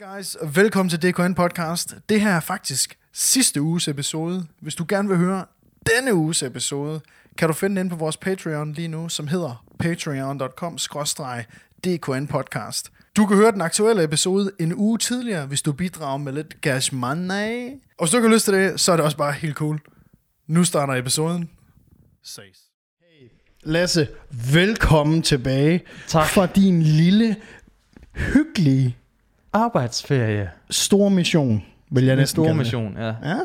Hey guys, og velkommen til DKN Podcast. Det her er faktisk sidste uges episode. Hvis du gerne vil høre denne uges episode, kan du finde den på vores Patreon lige nu, som hedder patreon.com DKN Podcast. Du kan høre den aktuelle episode en uge tidligere, hvis du bidrager med lidt cash money. Og hvis du ikke har lyst til det, så er det også bare helt cool. Nu starter episoden. Ses. Hey, Lasse, velkommen tilbage Tak. fra din lille, hyggelige, Arbejdsferie. store mission, vil jeg En næsten stor mission, ja. Ja,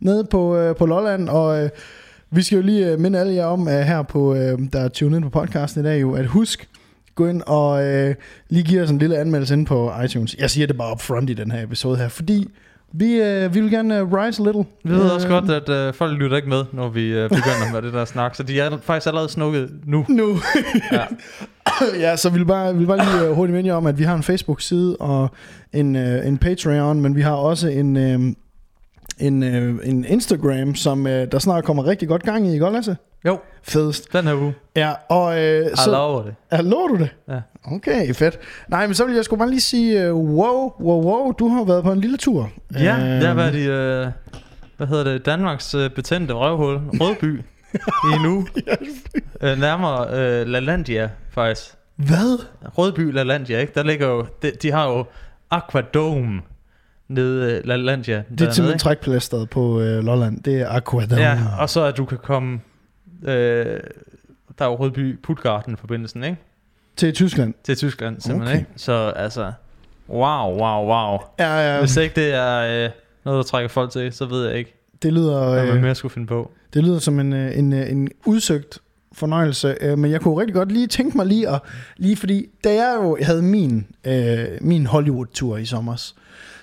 nede på, øh, på Lolland, og øh, vi skal jo lige øh, minde alle jer om, at her på, øh, der er tunet ind på podcasten i dag, jo, at husk, gå ind og øh, lige give os en lille anmeldelse ind på iTunes. Jeg siger det bare up front i den her episode her, fordi vi, øh, vi vil gerne øh, rise a little. Vi ved også Øh, godt, at øh, folk lytter ikke med, når vi øh, begynder med det der snak, så de er faktisk allerede snukket nu. Nu. Ja. ja, så vi vil bare, vi vil bare lige uh, hurtigt minde jer om, at vi har en Facebook-side og en, uh, en Patreon, men vi har også en, uh, en, uh, en Instagram, som uh, der snart kommer rigtig godt gang i, ikke Lasse? Jo, Fedest. den her uge. Ja, og Jeg så... lover det. Ja, lover du det? Ja. Okay, fedt. Nej, men så vil jeg sgu bare lige sige, uh, wow, wow, wow, du har været på en lille tur. Ja, Øhm, det har været i, øh, hvad hedder det, Danmarks øh, betændte røvhul, Rødby, i en uge. øh, nærmere øh, LaLandia, faktisk. Hvad? Rødby LaLandia, ikke? Der ligger jo, de, de har jo Aquadome nede øh, LaLandia. Det er simpelthen trækplasteret på uh, Lolland. Det er Aquadome. Ja, og så at du kan komme... Øh, der er jo Rødby Puttgarten forbindelsen, ikke? Til Tyskland. Til Tyskland, simpelthen, Okay. ikke? Så altså... Wow, wow, wow. Ja, ja. Hvis ikke det er øh, noget, der trækker folk til, så ved jeg ikke, Det lyder... hvad man Øh, mere skulle finde på. Det lyder som en, øh, en, øh, en udsøgt fornøjelse, øh, men jeg kunne rigtig godt lige tænke mig lige at, lige fordi, da jeg jo havde min, øh, min Hollywood-tur i sommer,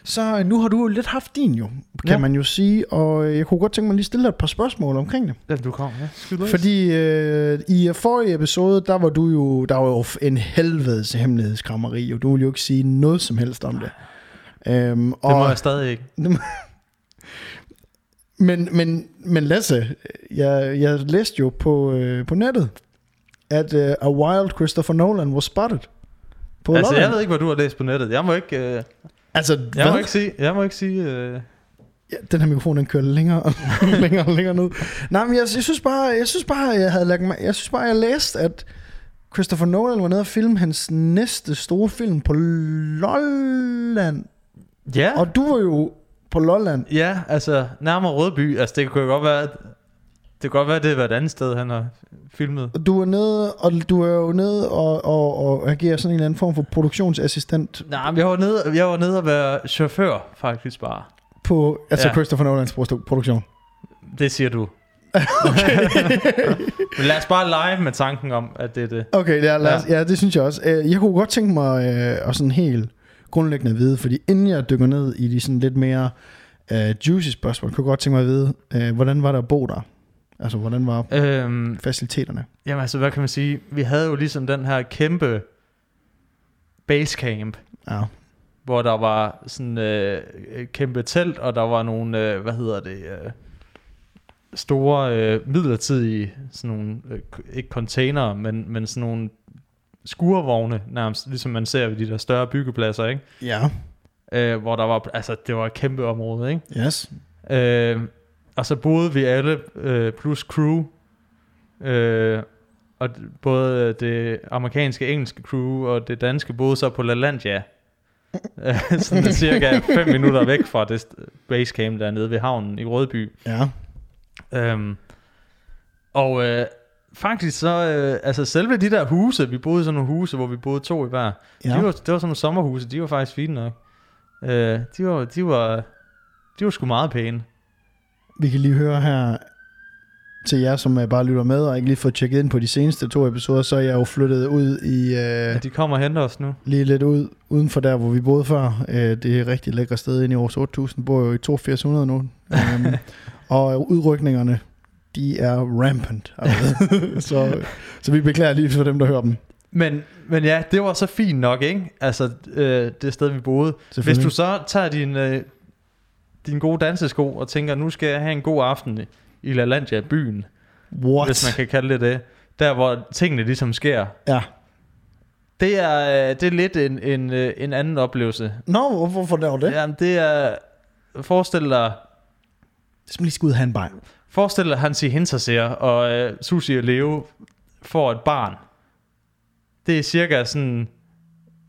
så øh, nu har du jo lidt haft din jo, kan ja. Man jo sige, og øh, jeg kunne godt tænke mig lige stille dig et par spørgsmål omkring det. Ja, du kom, ja. Skyld løs. Fordi øh, i forrige episode, der var du jo, der var jo en helvedes hemmelighedskrammeri, jo. du ville jo ikke sige noget som helst om det. Øhm, Det må jeg stadig ikke. Men, men, men Lasse, jeg, jeg læste jo på, øh, på nettet, at uh, A Wild Christopher Nolan was spotted. På altså, Lolland. jeg ved ikke, hvad du har læst på nettet. Jeg må ikke, øh, altså jeg hvad? må ikke sige... Jeg må ikke sige øh, Ja, den her mikrofon, den kører længere og længere og længere ned. Nej, men jeg, jeg synes bare, jeg synes bare, jeg havde lagt mig, jeg synes bare, jeg læste, at Christopher Nolan var nede og filme hans næste store film på Lolland. ja. Og du var jo på Lolland. Ja, altså nærmere Rødby. Altså det kunne godt være, at- det kan godt være, at det var et andet sted, han har filmet. Du er nede, og du er jo nede og, og, og agerer sådan en eller anden form for produktionsassistent Nej, men jeg var nede, jeg var nede og være chauffør, faktisk bare. på altså ja. Christopher Nolans produ- produktion. Det siger du. Men lad os bare lege med tanken om, at det er det. Okay, ja, lad os, ja. ja, det synes jeg også. Øh, Jeg kunne godt tænke mig øh, at sådan helt grundlæggende at vide, fordi inden jeg dykker ned i de sådan lidt mere øh, juicy spørgsmål, kunne jeg godt tænke mig at vide, øh, hvordan var der at bo der? Altså, hvordan var Øhm, faciliteterne? jamen altså, hvad kan man sige? Vi havde jo ligesom den her kæmpe basecamp, Ja. hvor der var sådan øh, et kæmpe telt, og der var nogle, øh, hvad hedder det, øh, store øh, midlertidige, sådan nogle, øh, ikke container, men, men sådan nogle skurvogne nærmest, ligesom man ser ved de der større byggepladser, ikke? Ja. Øh, hvor der var, altså det var et kæmpe område, ikke? Yes. Øh, og så boede vi alle øh, plus crew. Øh, og både det amerikanske engelske crew og det danske boede så på LaLandia. Øh, Sådan er cirka 5 minutter væk fra det st- basecamp dernede ved havnen i Rødby. Ja. Øhm, og øh, faktisk så, øh, altså selve de der huse, vi boede i sådan nogle huse, hvor vi boede to i hver. Ja. De var, det var sådan nogle sommerhuse, de var faktisk fine nok. Øh, de var, de var, de var sgu meget pæne. Vi kan lige høre her til jer, som bare lytter med og ikke lige får tjekket ind på de seneste to episoder, så er jeg jo flyttet ud i... Øh, Ja, de kommer og henter os nu. lige lidt ud uden for der, hvor vi boede før. Øh, det er et rigtig lækre sted inde i Aarhus 8000. Bor jo i 8200 nu. um, og udrykningerne, de er rampant. så, så vi beklager lige for dem, der hører dem. Men, men ja, det var så fint nok, ikke? Altså, øh, det sted, vi boede. Hvis du så tager din, øh, din gode dansesko og tænker, nu skal jeg have en god aften i LaLandia byen, What? hvis man kan kalde det det. Der, hvor tingene ligesom sker. Ja. Det er, øh, det er lidt en, en, øh, en anden oplevelse. Nå, hvor- hvorfor laver det? Jamen, det er... Forestil dig, Jeg lige skal ud og have en bajer. Forestil dig Hansi Hinterseer og øh, Susi og Leo får et barn. Det er cirka sådan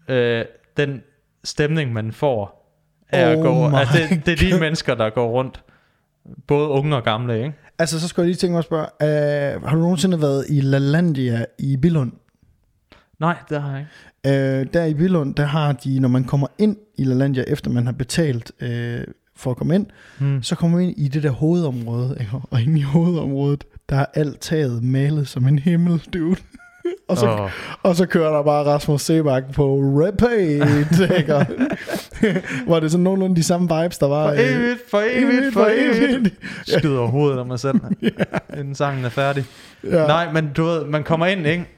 øh, den stemning, man får af at Oh gå. my Altså, det, det er de mennesker, der går rundt. Både unge og gamle, ikke? Altså, så skal jeg lige tænke mig at spørge, øh, har du nogensinde været i LaLandia i Billund? Nej, det har jeg ikke. Øh, der i Billund, der har de, når man kommer ind i LaLandia, efter man har betalt øh, for at komme ind, Hmm. så kommer man ind i det der hovedområde, ikke? og inde i hovedområdet, der er alt taget malet som en himmel, dude. og, så, Åh. og så kører der bare Rasmus Sebak på repeat, ikke? Hvor det er sådan nogenlunde de samme vibes, der var. For øh, evigt, for evigt, for evigt. Skyder hovedet af mig selv, inden sangen er færdig. Ja. Nej, men du ved, man kommer ind, ikke?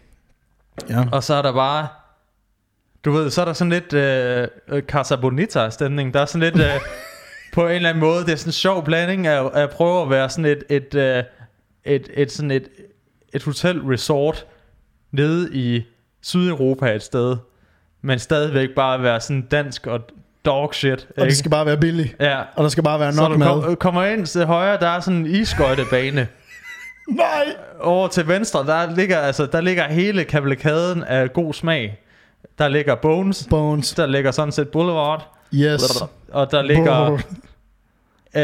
Ja. Og så er der bare... Du ved, så er der sådan lidt øh, øh, Casa Bonita-stemning. Der er sådan lidt... Øh, på en eller anden måde, det er sådan en sjov blanding af, af at prøve at være sådan et... et, øh, et, et, sådan et, et hotel-resort nede i Sydeuropa et sted, men stadigvæk bare være sådan dansk og dog shit. Og det skal bare være billigt. ja, Og der skal bare være så nok du mad. kom, kommer ind til højre, der er sådan en isskøjtebane. Nej! Over til venstre, der ligger, altså, der ligger hele kavalkaden af god smag. Der ligger Bones, Bones. der ligger Sunset Boulevard, Yes. og der ligger... Brr. Øh,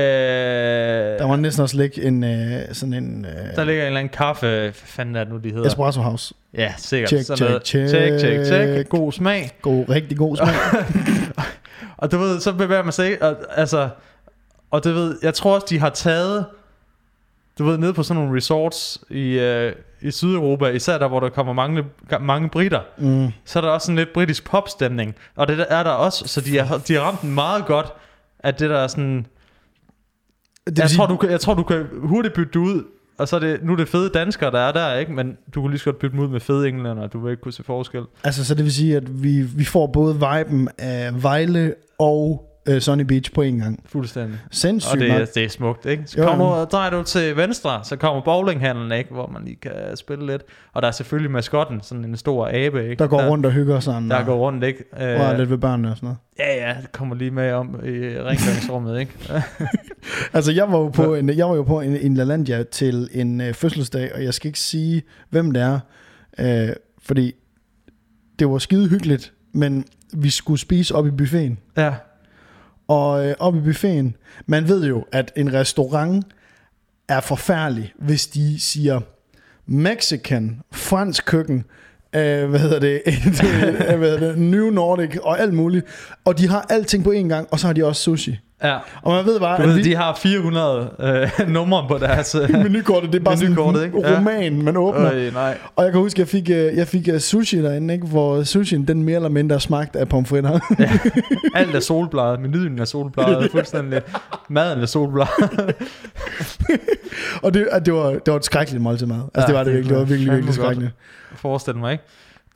Der var næsten også ligge en, øh, sådan en øh, der ligger en eller anden kaffe, hvad fanden er det nu, de hedder? espresso house. Ja, sikkert. Check, Sådan check, check. check, check, check. God smag. God, rigtig god smag. Og du ved, så bevæger man sig og, altså, og du ved, jeg tror også, de har taget, du ved, nede på sådan nogle resorts i, øh, i Sydeuropa, især der, hvor der kommer mange, mange britter, mm. så er der også sådan lidt britisk popstemning, og det er der også, så de har, de har ramt den meget godt, at det der er sådan, Det jeg, sige, tror, du, kan- jeg tror, du kan hurtigt bytte det ud, og så er det, nu er det fede danskere, der er der, ikke? Men du kunne lige så godt bytte dem ud med fede englænder, og du vil ikke kunne se forskel. altså, så det vil sige, at vi, vi får både viben af Vejle og øh, Sunny Beach på en gang. Fuldstændig. Sindssygt Og det, nok. er- det er smukt, ikke? Så Jo, kommer jo. og drejer du til venstre, så kommer bowlinghandlen, ikke? Hvor man lige kan spille lidt. Og der er selvfølgelig maskotten, sådan en stor abe, ikke? Der går rundt og hygger sådan. Der og, går rundt, ikke? og Øh, lidt ved børnene og sådan noget. ja, ja, det kommer lige med om i rengøringsrummet, ikke? Altså, jeg var jo på en, jeg var jo på en, en LaLandia til en øh, fødselsdag, og jeg skal ikke sige, hvem det er, øh, fordi det var skide hyggeligt, men vi skulle spise op i buffeten. ja. Og øh, op i buffeten, man ved jo, at en restaurant er forfærdelig, hvis de siger Mexican, fransk køkken, øh, hvad hedder det, et, øh, hvad hedder det, New Nordic og alt muligt. Og de har alting på én gang, og så har de også sushi ja. Og man ved bare, Du at ved, vi, de har 400 øh, numre på deres... Øh, menukortet, det er bare sådan en Ja. roman, man åbner. øh, nej. Og jeg kan huske, jeg fik, øh, jeg fik øh, sushi derinde, ikke? hvor sushien den mere eller mindre smagte af pomfritter. Alt er solbladet, menuen er solbladet, fuldstændig. Maden er solbladet. og det, det, var, det var et skrækkeligt måltid mad. Altså Ja, det var det det virkelig, det var virkelig, virkelig skrækkeligt. Forestil mig, ikke?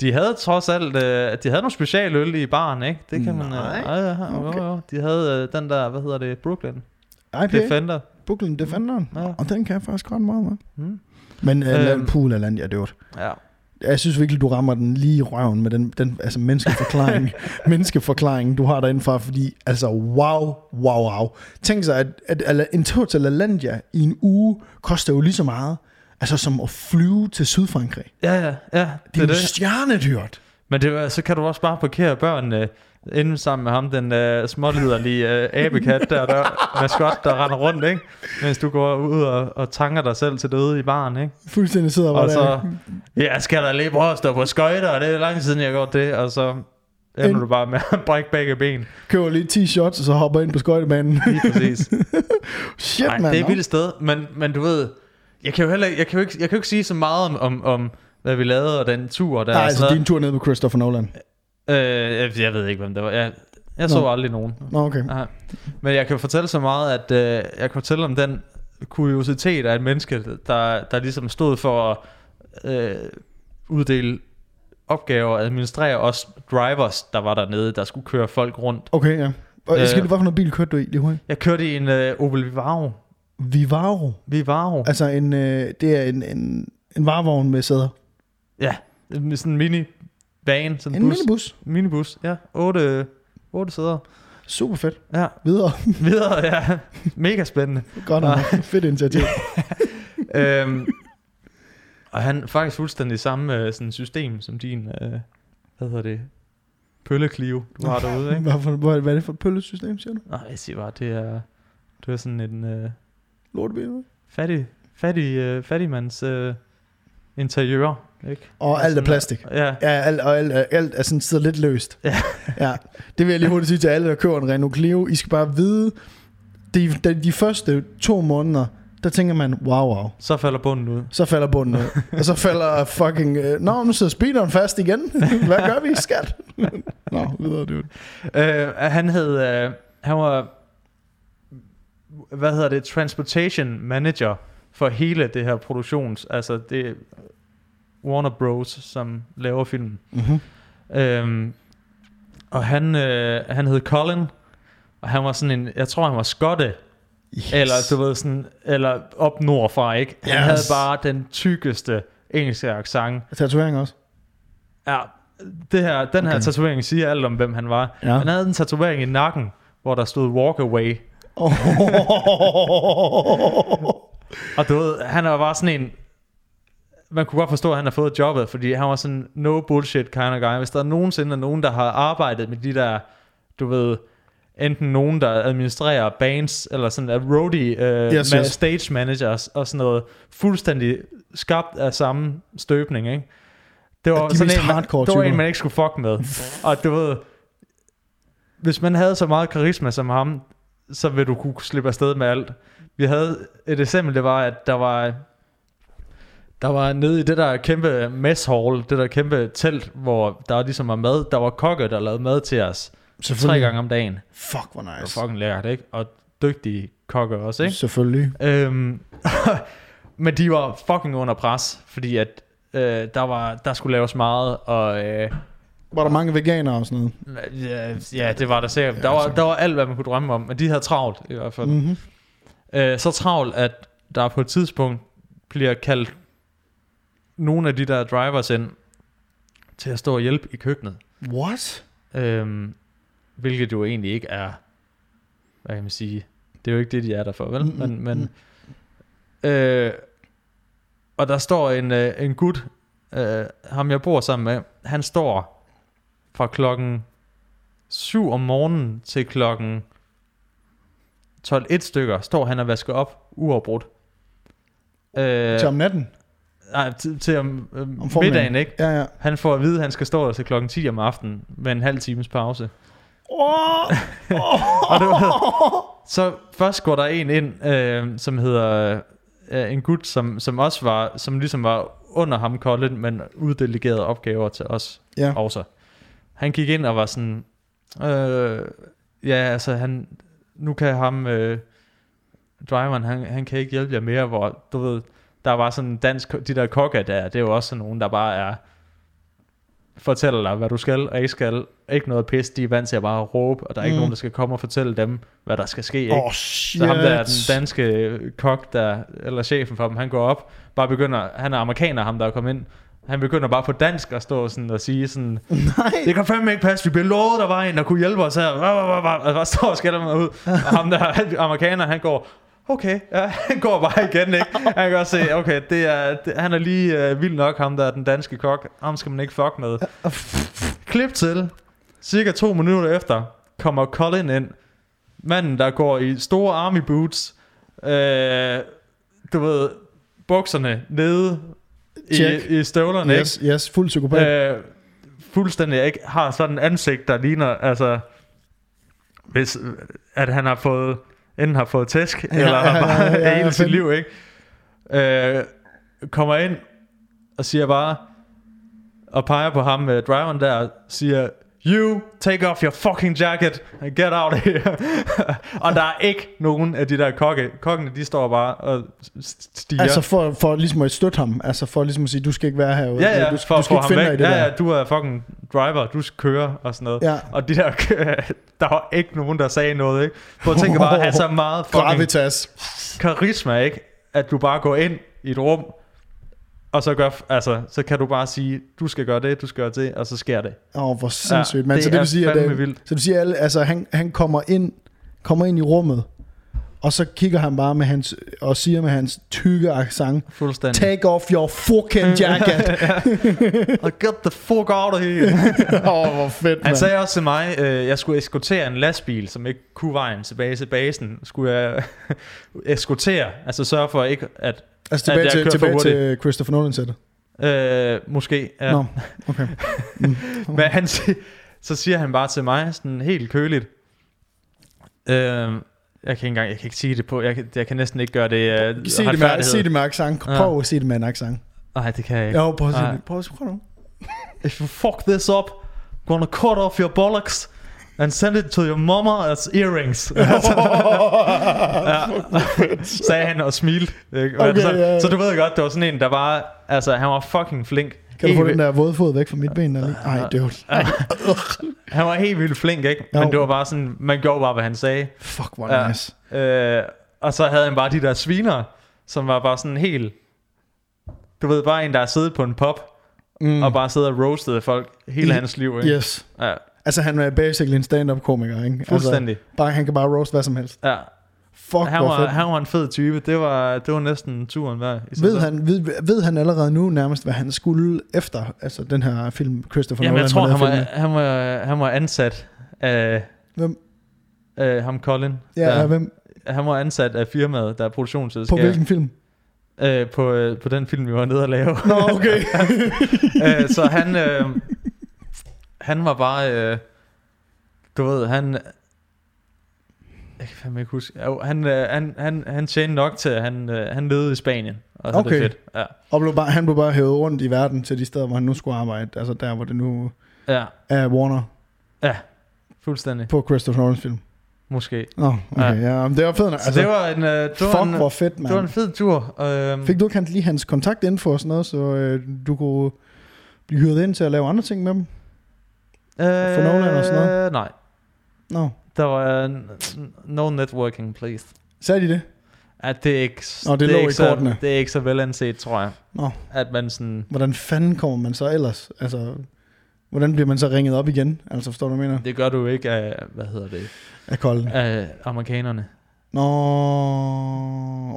De havde trods alt, øh, de havde nogle specialøl i baren, ikke? Det kan man... Nej. Øh, ja, ja, ja, Okay. jo, jo. De havde øh, den der, hvad hedder det, Brooklyn IPA, Defender. Brooklyn Defenderen. Ja. Og den kan jeg faktisk ret meget med. Mm. Men uh, Øhm. pool af land, ja, det var Ja. Jeg synes virkelig, du rammer den lige i røven med den, den altså menneskeforklaring, menneskeforklaring, du har derindefra, fordi altså wow, wow, wow. Tænk sig, at, at, at en tur til LaLandia i en uge koster jo lige så meget, altså som at flyve til Sydfrankrig. Ja, ja, ja. Det Det er jo det. stjernedyrt. Men det, så kan du også bare parkere børnene inden sammen med ham, den øh, småliderlige øh, abekat der, der maskot, der render rundt, ikke? Mens du går ud og, og tanker dig selv til døde i baren, ikke? Fuldstændig sidder bare Og så, ja, skal der lige prøve at stå på skøjter, og det er lang tid siden, jeg har gjort det, og så ender En- du bare med at brække begge ben. køber lige 10 shots, og så hopper ind på skøjtebanen. Lige præcis. Shit, Nej, mand. det er et vildt sted, men, men du ved, jeg kan jo heller ikke- jeg kan jo ikke, jeg kan jo ikke sige så meget om, om, om hvad vi lavede, og den tur der. Nej, altså sådan din tur ned på Christopher Nolan. øh, jeg, jeg ved ikke, hvem det var. Jeg, jeg så Nå. aldrig nogen. Nå, okay. Aha. Men jeg kan fortælle så meget, at øh, jeg kan fortælle om den kuriositet af et menneske, der, der ligesom stod for at øh, uddele opgaver og administrere os drivers, der var dernede, der skulle køre folk rundt. Okay, ja. Og jeg skal Øh. hvad for noget bil kørte du i lige hurtigt? Jeg kørte i en øh, Opel Vivaro. Vivaro. Vivaro. Altså en, øh, det er en, en, en varevogn med sæder. Ja, med sådan en mini van, sådan En bus, minibus. minibus, ja, otte, otte sæder. Super fedt. Ja, Videre. videre, ja, mega spændende. Godt nok. Fedt initiativ. øhm, og han er faktisk fuldstændig samme øh, sådan system som din, øh, hvad hedder det, pølleklive, du har derude, ikke? Hvad, for, hvad, hvad er det for et pøllesystem, siger du? Nej, jeg siger bare, det er, det er sådan en øh, Lortebil. fattig, fattig, øh, fattigmands øh, interiør, ikke? Og alt er Sådan, plastik. Ja, Ja, alt, og alt, er- alt er sådan sidder lidt løst. Ja. ja. Det vil jeg lige hurtigt sige til alle, der køber en Renault Clio. I skal bare vide, de, de, de første to måneder, der tænker man, wow, wow. så falder bunden ud. Så falder bunden ud. og så falder fucking... Øh, Nå, nu sidder speederen fast igen. Hvad gør vi, skat? Nå, videre, dude. Øh, han hed, øh, han var, hvad hedder det, transportation manager for hele det her produktions, altså det er Warner Bros, som laver filmen. Mm-hmm. Øhm, og han, øh, han hed Colin, og han var sådan en, jeg tror han var skotte, Yes. eller du ved sådan, eller op nordfra, ikke? Han Yes. havde bare den tykkeste engelske accent. Tatovering også. Ja, det her, den her Okay. tatovering siger alt om, hvem han var. Ja. Han havde en tatovering i nakken, hvor der stod walk away. Oh. Og du ved, han er bare sådan en... Man kunne godt forstå, at han har fået jobbet, fordi han var sådan no bullshit kind of guy. Hvis der er nogensinde er nogen, der har arbejdet med de der, du ved, enten nogen, der administrerer bands, eller sådan er roadie, uh, Yes, yes. stage managers, og sådan noget, fuldstændig skabt af samme støbning, ikke? Det var De sådan en, man, hardcore det var en, man ikke skulle fuck med. og du ved, hvis man havde så meget karisma som ham, så vil du kunne slippe afsted med alt. Vi havde et eksempel, det var, at der var, der var nede i det der kæmpe mess hall, det der kæmpe telt, hvor der ligesom var mad, der var kokke, der lavede mad til os tre gange om dagen. Fuck, hvor Det var nice. fucking lækkert, ikke? Og dygtige kokke også, ikke? Selvfølgelig. Øhm, men de var fucking under pres, fordi at øh, der, var, der skulle laves meget, og øh, Var der mange veganere og sådan noget? ja, ja, det var der sikkert. Der var, der var alt, hvad man kunne drømme om, men de havde travlt i hvert fald. Mm-hmm. Øh, så travlt, at der på et tidspunkt bliver kaldt nogle af de der drivers ind til at stå og hjælpe i køkkenet. What? Øhm, hvilket jo egentlig ikke er, hvad kan man sige, det er jo ikke det, de er der for, vel? Mm, Men, men øh, og der står en, øh, en gut, øh, ham jeg bor sammen med, han står fra klokken 7 om morgenen til klokken 12 et stykker, står han og vasker op uafbrudt. Øh, Til om natten? nej, til, til om, øh, Om middagen, ikke? Ja, ja. Han får at vide, at han skal stå der til klokken 10 om aftenen med en halv times pause. Oh! Og det var, så først går der en ind, øh, som hedder øh, en gut, som, som også var, som ligesom var under ham Colin, men uddelegerede opgaver til os Ja. også. Han gik ind og var sådan, øh, ja, altså han, nu kan ham, øh, driveren, han, han kan ikke hjælpe jer mere, hvor, du ved, der var sådan en dansk, de der kokker der, det er jo også sådan nogen, der bare er, fortæller dig, hvad du skal og ikke skal. Ikke noget pis, de er vant til at bare råbe, og der er ikke Mm. nogen, der skal komme og fortælle dem, hvad der skal ske. Ikke? Oh, shit. Så ham der, den danske kok, der, eller chefen for dem, han går op, bare begynder, han er amerikaner, ham der er kommet ind, han begynder bare på dansk at stå sådan og sige sådan, Nej. det kan fandme ikke passe, vi blev lovet, der var en, der kunne hjælpe os her, og bare står og skælder mig ud, og ham der, amerikaner, han går, okay, ja, han går bare igen, ikke? Han kan godt se, okay, det er, det, han er lige øh, vild nok, ham der, den danske kok, ham skal man ikke fuck med. Klip til, cirka to minutter efter, kommer Colin ind, manden, der går i store army boots, øh, du ved, bukserne nede Check. i støvlerne, Yes, yes, fuld psykopat. ikke? Øh, fuldstændig ikke har sådan et ansigt, der ligner, altså, hvis, at han har fået, enten har fået tæsk, Ja, ja, eller har ja, bare ja, ja, hele sit fedt. liv, ikke? Øh, kommer ind og siger bare, og peger på ham med driveren der, siger, You take off your fucking jacket and get out of here. og der er ikke nogen af de der kokke. Kokkene, de står bare og stiger. Altså for, for ligesom at støtte ham. Altså for ligesom at sige, du skal ikke være herude. ja, ja, du, skal- for du skal få ikke finde dig væk. i det Ja, der. ja, du er fucking driver, du skal køre og sådan noget. Ja. Og de der, der var ikke nogen, der sagde noget, ikke? Prøv at tænke bare at have så meget fucking Gravitas. karisma, ikke? At du bare går ind i et rum, Og så, gør, altså, så kan du bare sige, du skal gøre det, du skal gøre det, og så sker det. Åh, oh, hvor sindssygt. Ja, det så det er vil sige, at, øh, vildt. så det vil sige, at altså, han, han kommer ind kommer ind i rummet, og så kigger han bare med hans, og siger med hans tykke accent, Fuldstændig. take off your fucking jacket. Og get the fuck out of here. Åh, oh, hvor fedt, Han mand. sagde også til mig, øh, jeg skulle eskortere en lastbil, som ikke kunne vejen tilbage til basen. Skulle jeg eskortere, altså sørge for ikke, at Altså tilbage, til, tilbage til Christopher Nolan sættet. øh, måske... Ja. Nå, okay. Mm. Men han, så siger han bare til mig, sådan helt køligt, øh, jeg kan ikke engang, jeg kan ikke sige det på, jeg kan, jeg kan næsten ikke gøre det øh, Sig det, med, sig det med accent. Prøv at sige det med en accent. Nej, det kan jeg ikke. Jo, prøv at sige det. Prøv at prøv nu. If you fuck this up, gonna cut off your bollocks and send it to your mama as earrings. ja. Sagde han og smilte. Ikke? Okay, så, ja, ja. så du ved godt, det var sådan en, der var, altså han var fucking flink. Kan du få den der våde fod væk fra mit ben? Eller? Ej, det var... Han var helt vildt flink, ikke? Jo. Men det var bare sådan, man gjorde bare, hvad han sagde. Fuck, hvor Ja. nice. Øh, og så havde han bare de der sviner, som var bare sådan helt... Du ved, bare en, der er siddet på en pop, Mm. og bare sidder og roastede folk hele I- hans liv, ikke? Yes. Ja, Altså, han er basically en stand-up komiker, ikke? fuldstændig. Altså, bare, han kan bare roast hvad som helst. Ja. Fuck, Han var, han var en fed type. Det var, det var næsten turen værd. Ved han, ved, ved han allerede nu nærmest, hvad han skulle efter altså den her film, Christopher Jamen, Nolan? jeg tror, han var han, var, han var ansat af... Hvem? af ham Colin. Ja, ja, hvem? Han var ansat af firmaet, der er På produktionsselskab. hvilken film? Øh, på, øh, på den film, vi var nede og lave. Nå, okay. øh, så han, øh, han var bare, øh, du ved, han, jeg kan fandme ikke huske, jo, han, øh, han, han, han tjente nok til, at han, øh, han levede i Spanien, og så okay. det fedt. Ja, og blev bare, han blev bare hævet rundt i verden til de steder, hvor han nu skulle arbejde. Altså der, hvor det nu ja, er Warner fuldstændig, på Christopher Nolans film. måske. Nå, okay. Ja, ja men det var fedt. nok. Så altså, det var en, øh, det var fuck, en, hvor fedt, det var en mand. fed tur. Øh, Fik du ikke hans- lige hans kontaktinfo og sådan noget, så øh, du kunne blive hyret ind til at lave andre ting med dem? øh, for Nolan og sådan noget? Nej, Nå, der var uh, no networking, please. sagde de det? At det er ikke, Nå, det er lå ikke så, det er ikke så velanset, tror jeg. Nå. At man sådan, Hvordan fanden kommer man så ellers? Altså, hvordan bliver man så ringet op igen? Altså, forstår du, hvad jeg mener? det gør du ikke af, hvad hedder det, Af Colin. af amerikanerne. Nå,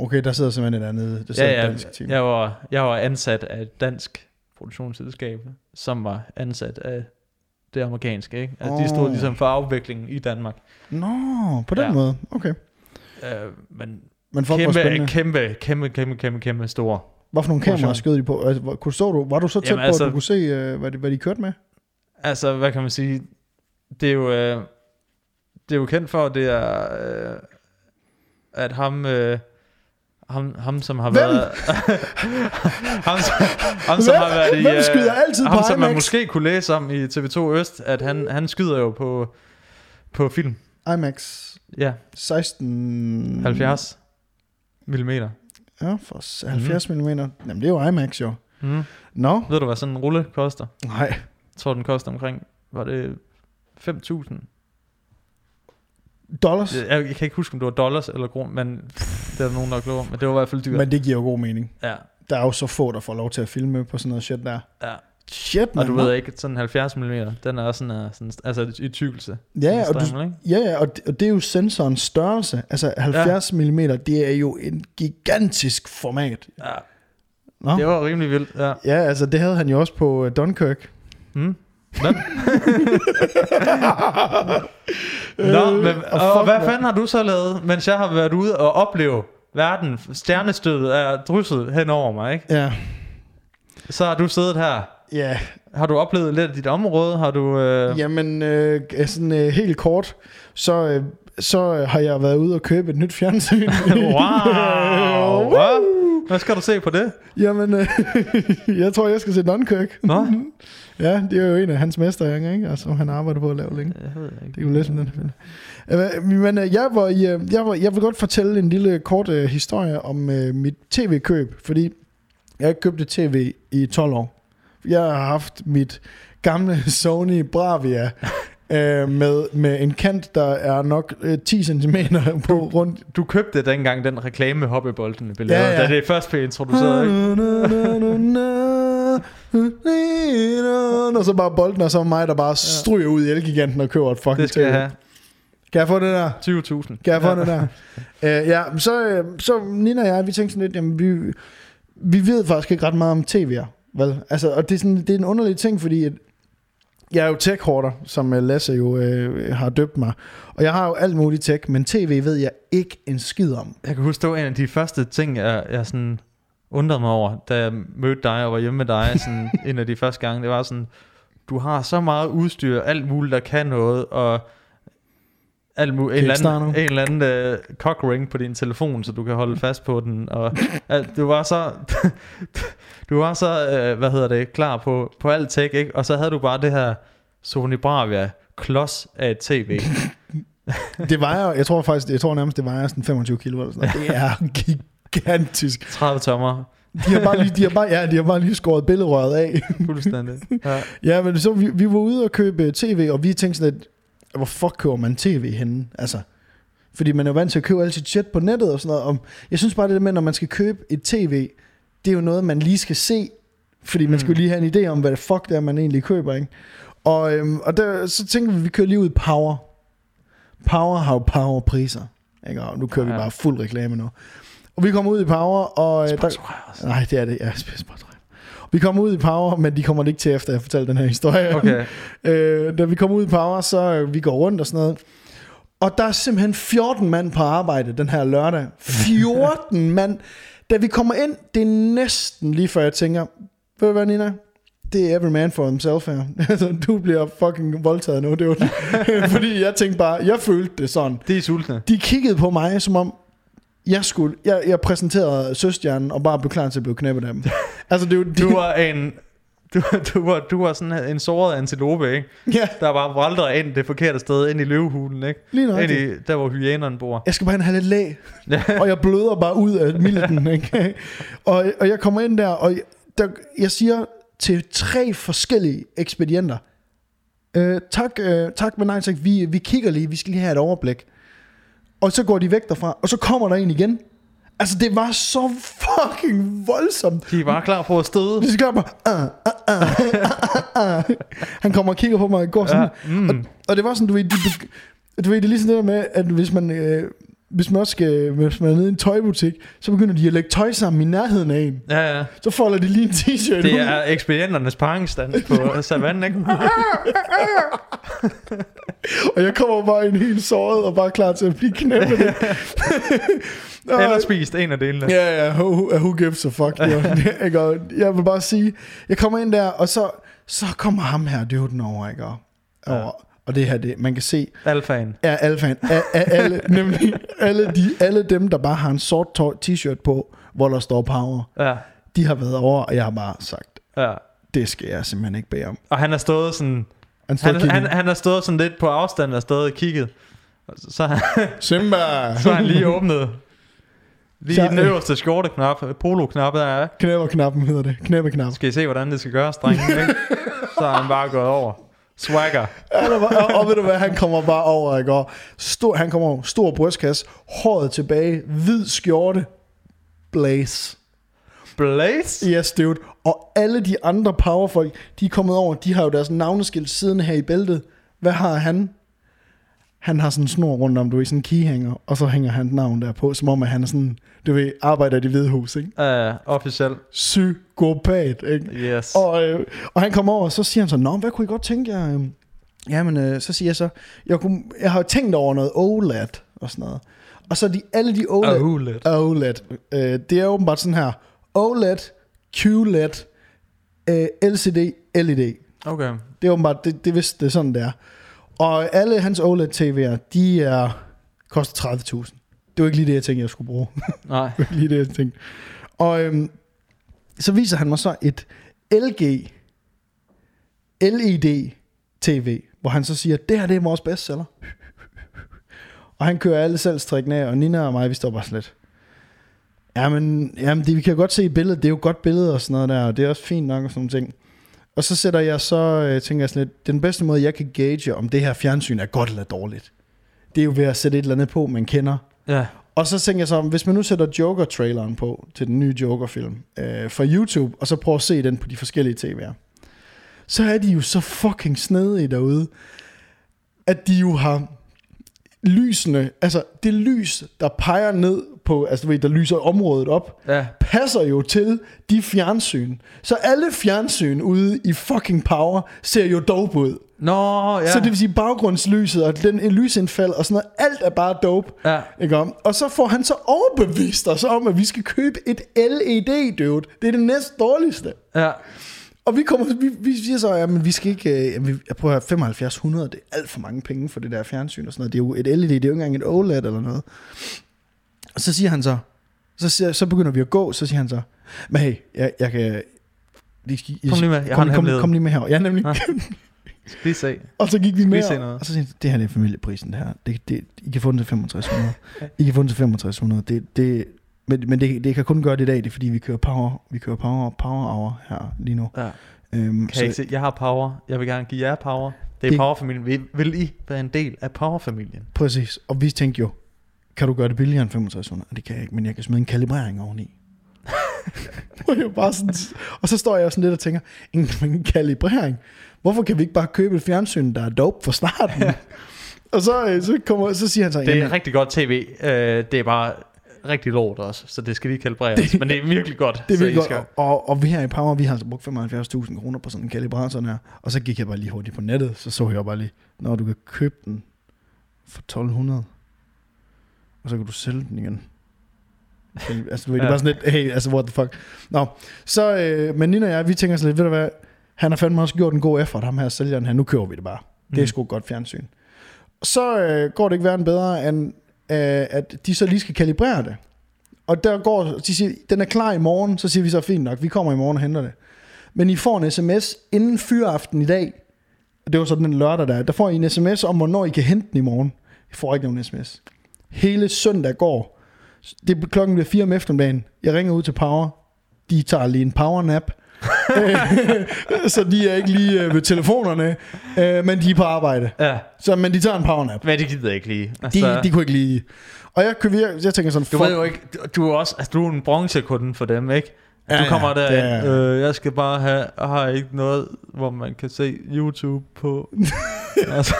okay, der sidder simpelthen et andet, der sidder Ja, et ja, dansk team. jeg var, jeg var ansat af et dansk produktionsselskab, som var ansat af det amerikanske, ikke? Altså, de stod ligesom for afviklingen i Danmark. Nå, på den Ja. måde, okay. Uh, men Men hvor kæmpe, kæmpe, kæmpe, kæmpe, kæmpe, kæmpe store. Hvad for nogle kameraer skød de på? Altså, kunne, så du, var du så tæt Jamen, på, altså- at du kunne se, øh, hvad, de, hvad de kørte med? Altså, hvad kan man sige? Det er jo, øh, det er jo kendt for, det er, øh, at ham, øh, ham, ham som har Hvem? været... ham, som, ham, som Hvem- har været i... hvem øh, skyder altid ham, på som man IMAX? måske kunne læse om i TV2 Øst, at han, han skyder jo på, på film. IMAX Ja, 16... 70 millimeter. Ja, for s- 70 mm. Jamen, det er jo IMAX jo. Mm. Nå, Ved du, hvad sådan en rulle koster? nej. Jeg tror, den koster omkring... Var det 5.000? Dollars? Jeg, jeg kan ikke huske, om det var dollars eller kroner, men det er der nogen, der er klogere. Men det var i hvert fald dyrt. Men det giver jo god mening. Ja, Der er jo så få, der får lov til at filme på sådan noget shit der. ja. Shit, Og man. du ved ikke, sådan 70 mm, den er også sådan, uh, sådan altså i tykkelse. Ja, og, du, ja, ja og, det, og det er jo sensorens størrelse. Altså 70 ja. mm, det er jo en gigantisk format. Ja, Nå? det var rimelig vildt, ja. Ja, altså det havde han jo også på øh, Dunkirk. Hvem? Nå, men, Øh, og og, og hvad fanden har du så lavet, mens jeg har været ude og opleve verden? Stjernestødet er drysset hen over mig, ikke? Ja, Så har du siddet her. ja. Har du oplevet lidt af dit område? Har du... Øh... Jamen, øh, sådan øh, helt kort, så, øh, så har jeg været ude og købe et nyt fjernsyn. wow! Hvad? Hvad skal du se på det? Jamen, øh, jeg tror, jeg skal se Dunkirk. Nå? Ja, det er jo en af hans mestre, ikke? Altså, han arbejder på at lave længe. Jeg ved ikke. Det kan vi læse om den film. Men øh, jeg, var i, øh, jeg, var, jeg vil godt fortælle en lille kort øh, historie om øh, mit tv-køb, fordi jeg har ikke købt et tv i 12 år. Jeg har haft mit gamle Sony Bravia øh, med, med en kant, der er nok øh, 10 cm på rundt. Du købte dengang den reklame med hoppebolden, blev Ja, ja. da det først blev introduceret, ikke? Og så bare bolden, og så mig, der bare stryger ud i Elgiganten og køber et fucking Det skal jeg TV. have. Kan jeg få det der? 20.000. Kan jeg få det der? Uh, ja, så, øh, så Nina og jeg, vi tænkte sådan lidt, jamen vi, vi ved faktisk ikke ret meget om TV'er. Vel? Altså, og det er, sådan, det er en underlig ting, fordi at jeg er jo tech som øh, Lasse jo øh, har døbt mig. Og jeg har jo alt muligt tech, men tv ved jeg ikke en skid om. Jeg kan huske, det var en af de første ting, jeg, jeg sådan undrede mig over, da jeg mødte dig og var hjemme med dig, sådan en af de første gange. Det var sådan, du har så meget udstyr, alt muligt, der kan noget, og alt mu- en, eller anden, en eller anden uh, cock ring på din telefon, så du kan holde fast på den. Og alt, du var så, du var så uh, hvad hedder det, klar på, på alt tech, ikke? Og så havde du bare det her Sony Bravia klods af et tv. Det vejer, jeg tror faktisk, jeg tror nærmest, det vejer sådan 25 kilo eller sådan noget. Det er gigantisk. 30 tommer, De har bare lige, de har bare, ja, de har bare lige skåret billedrøret af. fuldstændig. Ja. Ja, men så vi, vi var ude og købe tv, og vi tænkte sådan lidt, hvor fuck køber man tv henne? Altså, fordi man er jo vant til at købe alt sit shit på nettet og sådan noget. Og jeg synes bare det der med, når man skal købe et tv, det er jo noget, man lige skal se, fordi man skal jo lige have en idé om, hvad det fuck det er, man egentlig køber, ikke? Og, øhm, og der, så tænker vi, vi kører lige ud i Power. Power har jo power priser, ikke? Og nu kører ja. Vi bare fuld reklame nu. Og vi kommer ud i Power, og... øh, der, nej, det er det. Ja, sponsoreret. Vi kommer ud i Power, men de kommer det ikke til, efter jeg fortalte den her historie. Okay. Øh, da vi kommer ud i Power, så øh, vi går rundt og sådan noget. Og der er simpelthen 14 mand på arbejde den her lørdag. 14 mand. Da vi kommer ind, det er næsten lige før jeg tænker, ved du hvad Nina? Det er every man for himself her. Altså, du bliver fucking voldtaget nu. Det var Fordi jeg tænkte bare, jeg følte det sådan. De er sultne. De kiggede på mig, som om jeg skulle, jeg, jeg præsenterede søstjernen og bare blev klar til at blive knæppet af dem. Altså, det er jo, de, Du var en... Du, du, var, du var sådan en såret antilope, ikke? ja, Der bare vralder ind det forkerte sted, ind i løvehulen, ikke? lige nok. Ind i, der hvor hyænerne bor. Jeg skal bare have lidt. Ja. og jeg bløder bare ud af milten. Ikke? Og, og jeg kommer ind der, og jeg, der, jeg siger til tre forskellige ekspedienter, øh, tak, øh, tak men nej tak, vi, vi kigger lige, vi skal lige have et overblik. Og så går de væk derfra, og så kommer der en igen. Altså, det var så fucking voldsomt. De var klar på at støde. De skal bare, uh, uh, uh, uh, uh. Han kommer og kigger på mig og går sådan. Ja, mm. Og, og det var sådan, du ved, de, be- du ved, det er ligesom det der med, at hvis man, øh, hvis man også skal, hvis man er nede i en tøjbutik, så begynder de at lægge tøj sammen i nærheden af en. Ja, ja. Så folder de lige en t-shirt Det ud. er ekspedienternes paringsstand på savannen, ikke? Og jeg kommer bare ind helt såret og bare klar til at blive knæppet. Eller spist en af delene. Ja, ja, who, who gives a fuck. Og jeg vil bare sige, jeg kommer ind der, og så, så kommer ham her, døden over, ikke? Og, og, og det her, det, man kan se, Alfaen. er alfaen, er, er alle, nemlig alle, de, alle dem, der bare har en sort t-shirt på, hvor der står power, Ja, de har været over, og jeg har bare sagt, ja. det skal jeg simpelthen ikke bede om. Og han har stået sådan... Han står Han, han, han, han har stået sådan lidt på afstand og stået og kigget. Så, har- Simba! så han lige åbnet lige Så- den øverste skjorteknap, poloknap der er. Knæpperknappen hedder det. Knæppeknap. Skal I se, hvordan det skal gøres, drenge? Så har han bare gået over. Swagger. Og, og ved du hvad, han kommer bare over, ikke? Og stor, han kommer over, stor brystkasse, håret tilbage, hvid skjorte, blaze. Blaze? Yes, dude. Og alle de andre powerfolk, de er kommet over, de har jo deres navneskilt siddende her i bæltet. Hvad har han? Han har sådan en snor rundt om, du ved, sådan en keyhanger, og så hænger han navn der på, som om at han er sådan, du ved, arbejder i det hvide hus, ikke? Uh, officiel. Psykopat, ikke? Yes. Og, øh, og han kommer over, og så siger han så, Nå, hvad kunne I godt tænke jer? øhm?" Jamen, øh, så siger jeg så, jeg, kunne, jeg har jo tænkt over noget OLED og sådan noget. Og så de, alle de OLED, OLED. OLED øh, det er åbenbart sådan her, OLED, QLED, øh, LCD, LED. Okay. Det er åbenbart, det, det, vidste, det er sådan, det er. Og alle hans OLED-TV'er, de er, koster 30.000. Det var ikke lige det, jeg tænkte, jeg skulle bruge. Nej. Det var lige det, jeg tænkte. Og øhm, så viser han mig så et LG LED TV, hvor han så siger, det her det er vores bestseller. Og han kører alle salgstrikkene af, og Nina og mig, vi står bare sådan lidt. Jamen, jamen det, vi kan godt se i billedet, det er jo godt billede og sådan noget der, og det er også fint nok og sådan nogle ting. Og så sætter jeg så, øh, tænker jeg sådan lidt, den bedste måde, jeg kan gauge, om det her fjernsyn er godt eller dårligt, det er jo ved at sætte et eller andet på, man kender. Ja. Og så tænker jeg så, hvis man nu sætter Joker-traileren på til den nye Joker-film øh, fra YouTube, og så prøver at se den på de forskellige TV'er, så er de jo så fucking snedige derude, at de jo har lysene, altså det lys, der peger ned på, altså du ved, der lyser området op, Ja. passer jo til de fjernsyn. Så alle fjernsyn ude i fucking power ser jo dope ud. Nå, ja. Så det vil sige baggrundslyset og den en lysindfald og sådan noget, alt er bare dope. Ja. Ikke om? Og så får han så overbevist os om, at vi skal købe et LED, dude. Det er det næst dårligste. Ja. Og vi, kommer, vi, vi siger så, at vi skal ikke... Øh, jeg prøver at 7500, det er alt for mange penge for det der fjernsyn og sådan noget. Det er jo et LED, det er jo ikke engang et OLED eller noget. Og så siger han så, så, siger, så begynder vi at gå, så siger han så, men hey, jeg, jeg kan... Lige, Kom lige med, jeg har kom, en kom, kom lige med her. Ja, nemlig. Ja. Lige se. Og så gik vi med, og, og så siger han, det her det er familieprisen, det her. Det, det, I kan få den til 6500. I kan få den til 6500. Det, det, men men det, det kan kun gøre det i dag, det er fordi, vi kører power, vi kører power, power hour her lige nu. Ja. Øhm, Kan jeg ikke se? Jeg har power. Jeg vil gerne give jer power. Det er Det- powerfamilien. Vil, vil I være en del af powerfamilien? Præcis. Og vi tænkte jo, kan du gøre det billigere end 6500? Og det kan jeg ikke, men jeg kan smide en kalibrering oveni. og, jeg bare sådan, og så står jeg sådan lidt og tænker, en, en kalibrering? Hvorfor kan vi ikke bare købe et fjernsyn, der er dope fra starten? og så, øh, så, kommer, så siger han så, Det er "Jamen, rigtig godt tv. Uh, det er bare rigtig lort også, så det skal lige kalibreres. Det, men det er virkelig godt. det er virkelig skal- godt. Og, og vi her i Power, vi har altså brugt 75.000 kroner på sådan en kalibrator her. Og så gik jeg bare lige hurtigt på nettet, så så jeg bare lige, når du kan købe den for 1200, og så kan du sælge den igen. Altså, du ved, det er bare sådan lidt, hey, altså, what the fuck. Nå, så, øh, men Nina og jeg, vi tænker sådan lidt, ved du hvad, han har fandme også gjort en god effort, ham her sælgeren her, nu køber vi det bare. Det er Mm. sgu godt fjernsyn. Så øh, går det ikke værre end bedre, end øh, at de så lige skal kalibrere det. Og der går, de siger, den er klar i morgen, så siger vi så, fint nok, vi kommer i morgen og henter det. Men I får en sms inden fyraften i dag, og det var så den lørdag der, der får I en sms om, hvornår I kan hente den i morgen. I får ikke nogen sms. Hele søndag går. Det er klokken bliver fire om eftermiddagen. Jeg ringer ud til Power. De tager lige en powernap. så de er ikke lige øh, ved telefonerne, øh, men de er på arbejde. Ja, Så, men de tager en powernap. men det gider jeg ikke lige. De, de kunne ikke lige... Og jeg, kunne vir- jeg tænker sådan, Du ved jo ikke, du, du er også, altså du er en bronzekunde for dem, ikke? Ja, Ja, du kommer ja, der, det er- øh, jeg skal bare have, jeg har ikke noget, hvor man kan se YouTube på. altså,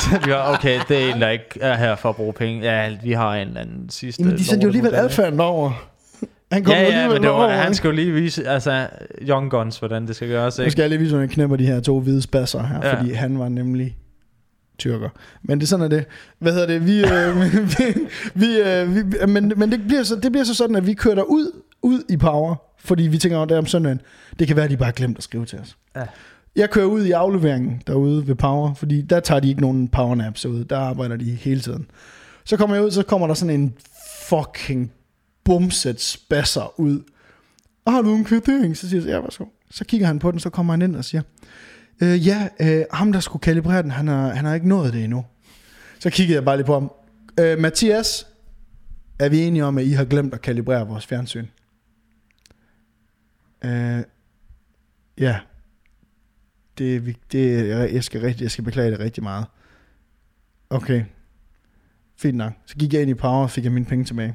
så okay, det er en, der ikke er her for at bruge penge. Ja, vi har en eller anden sidste. Jamen, de sendte jo alligevel alfaen over. Han kommer Ja, ja, men det var, over. han jo lige vise, altså, Young Guns, hvordan det skal gøres, Nu ikke? skal jeg lige vise, hvordan jeg knæpper de her to hvide spasser her, ja. Ja. fordi han var nemlig tyrker. Men det sådan er det. Hvad hedder det? Vi, øh, vi, vi, øh, vi, men, men det, bliver så, det bliver så sådan, at vi kører der ud, ud i power, fordi vi tænker, at det om søndagen. Det kan være, at de bare har glemt at skrive til os. Ja. Jeg kører ud i afleveringen derude ved Power, fordi der tager de ikke nogen powernaps ud. Der arbejder de hele tiden. Så kommer jeg ud, så kommer der sådan en fucking bumset spasser ud. Og har du en kvittering? Så siger jeg, ja, værsgo. Så kigger han på den, så kommer han ind og siger, øh, ja, øh, ham der skulle kalibrere den, han har, han har ikke nået det endnu. Så kiggede jeg bare lige på ham. Øh, Mathias, er vi enige om, at I har glemt at kalibrere vores fjernsyn? Øh, ja. Det, det, jeg, skal rigtig, jeg skal beklage det rigtig meget. Okay. Fint nok. Så gik jeg ind i Power og fik jeg mine penge tilbage.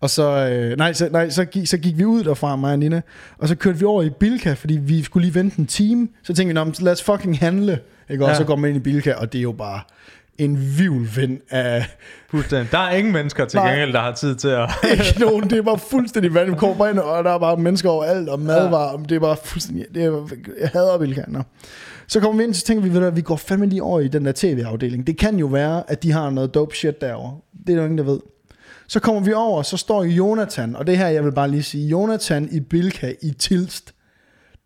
Og så, øh, nej, så, nej, så, gik, så gik vi ud derfra, mig og Nina, og så kørte vi over i Bilka, fordi vi skulle lige vente en time. Så tænkte vi, "Nå, lad os fucking handle. Ikke? Og Ja. så går man ind i Bilka, og det er jo bare en vivlvind af Fuldstændig. Der er ingen mennesker til Nej. gengæld, der har tid til at... ikke nogen. Det bare fuldstændig vandet. Vi kommer ind, og der er bare mennesker overalt, og madvarer. Ja. Det er bare fuldstændig... Det er, jeg hader Bilka. Nå. Så kommer vi ind, så tænker vi, ved du hvad, vi går fandme lige over i den der tv-afdeling. Det kan jo være, at de har noget dope shit derovre. Det er der jo ingen, der ved. Så kommer vi over, så står Jonathan, og det her, jeg vil bare lige sige, Jonathan i Bilka i Tilst.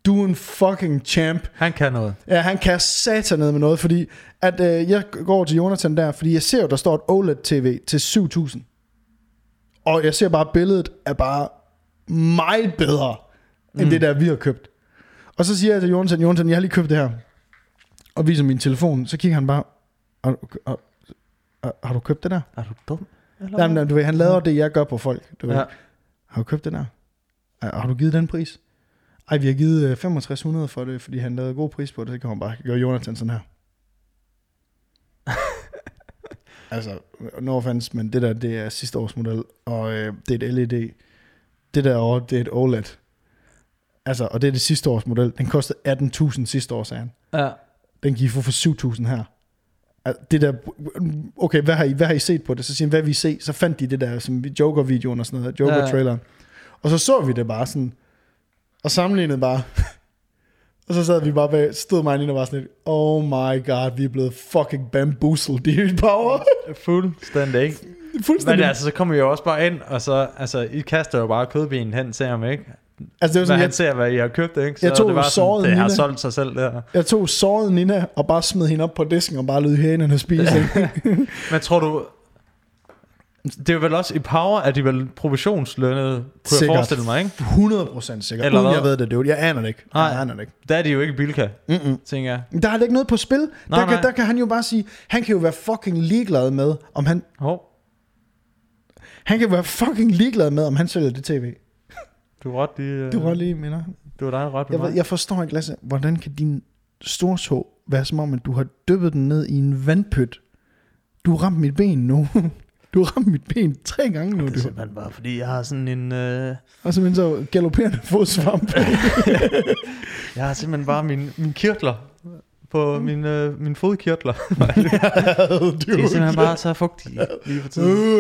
Du er en fucking champ. Han kan noget. Ja, han kan satan ned med noget, fordi at øh, jeg går til Jonathan der, fordi jeg ser jo, der står et OLED-TV til 7000. Og jeg ser bare, at billedet er bare meget bedre, end Mm. det der, vi har købt. Og så siger jeg til Jonathan, Jonathan, jeg har lige købt det her. Og viser min telefon, så kigger han bare, har, du- har, har, du købt det der? Er du dum? Eller Jamen, du ved, han laver det, jeg gør på folk. Du ved. Ja. Har du købt det der? Har du givet den pris? Ej, vi har givet øh, 6500 for det, fordi han lavede god pris på det. Så kan man bare gøre Jonathan sådan her. altså, no offense, men det der, det er sidste års model, og øh, det er et LED. Det der over, det er et OLED. Altså, og det er det sidste års model. Den kostede 18.000 sidste år, sagde han. Ja. Den I få for 7.000 her. Altså, Det der, okay, hvad har, I, hvad har I set på det? Så siger han, hvad vil I se? Så fandt de det der, som Joker-videoen og sådan noget, Ja. Joker-traileren. Og så så vi det bare sådan, og sammenlignede bare. og så sad vi bare bag, stod mig og var sådan lidt, oh my god, vi er blevet fucking bamboozled i power. Fuldstændig, ikke? Fuldstændig. Men altså, så kommer vi jo også bare ind, og så, altså, I kaster jo bare kødbenen hen til ham, ikke? altså, det var Hvad sådan, han jeg, ser, hvad I har købt, ikke? Så Jeg tog det var såret sådan, det har Nina. solgt sig selv der. jeg tog såret Nina og bare smed hende op på disken og bare lød hænerne spise. ikke? Men tror du, det er vel også i Power, at de vel provisionslønnede, kunne Sikkert. jeg forestille mig, ikke? 100% sikkert. Eller Uden jeg ved det, dude. Jeg aner det ikke. Nej. Jeg aner det ikke. Der er de jo ikke Bilka, Mm-mm. tænker jeg. Der er ikke noget på spil. Nej, der, kan, nej. der kan han jo bare sige, han kan jo være fucking ligeglad med, om han, Hov, han kan være fucking ligeglad med, om han sælger det tv. du er ret lige... Du var lige, mener. Du er dig ret Jeg, ved, jeg forstår ikke, Lasse, hvordan kan din storså være som om, at du har dyppet den ned i en vandpyt? Du har ramt mit ben nu. Du har ramt mit ben tre gange nu. Det er simpelthen bare, fordi jeg har sådan en... Øh, Og simpelthen så galopperende fodsvamp. jeg har simpelthen bare min, min kirtler på min, øh, min fodkirtler. De er simpelthen bare så fugtige lige for tiden.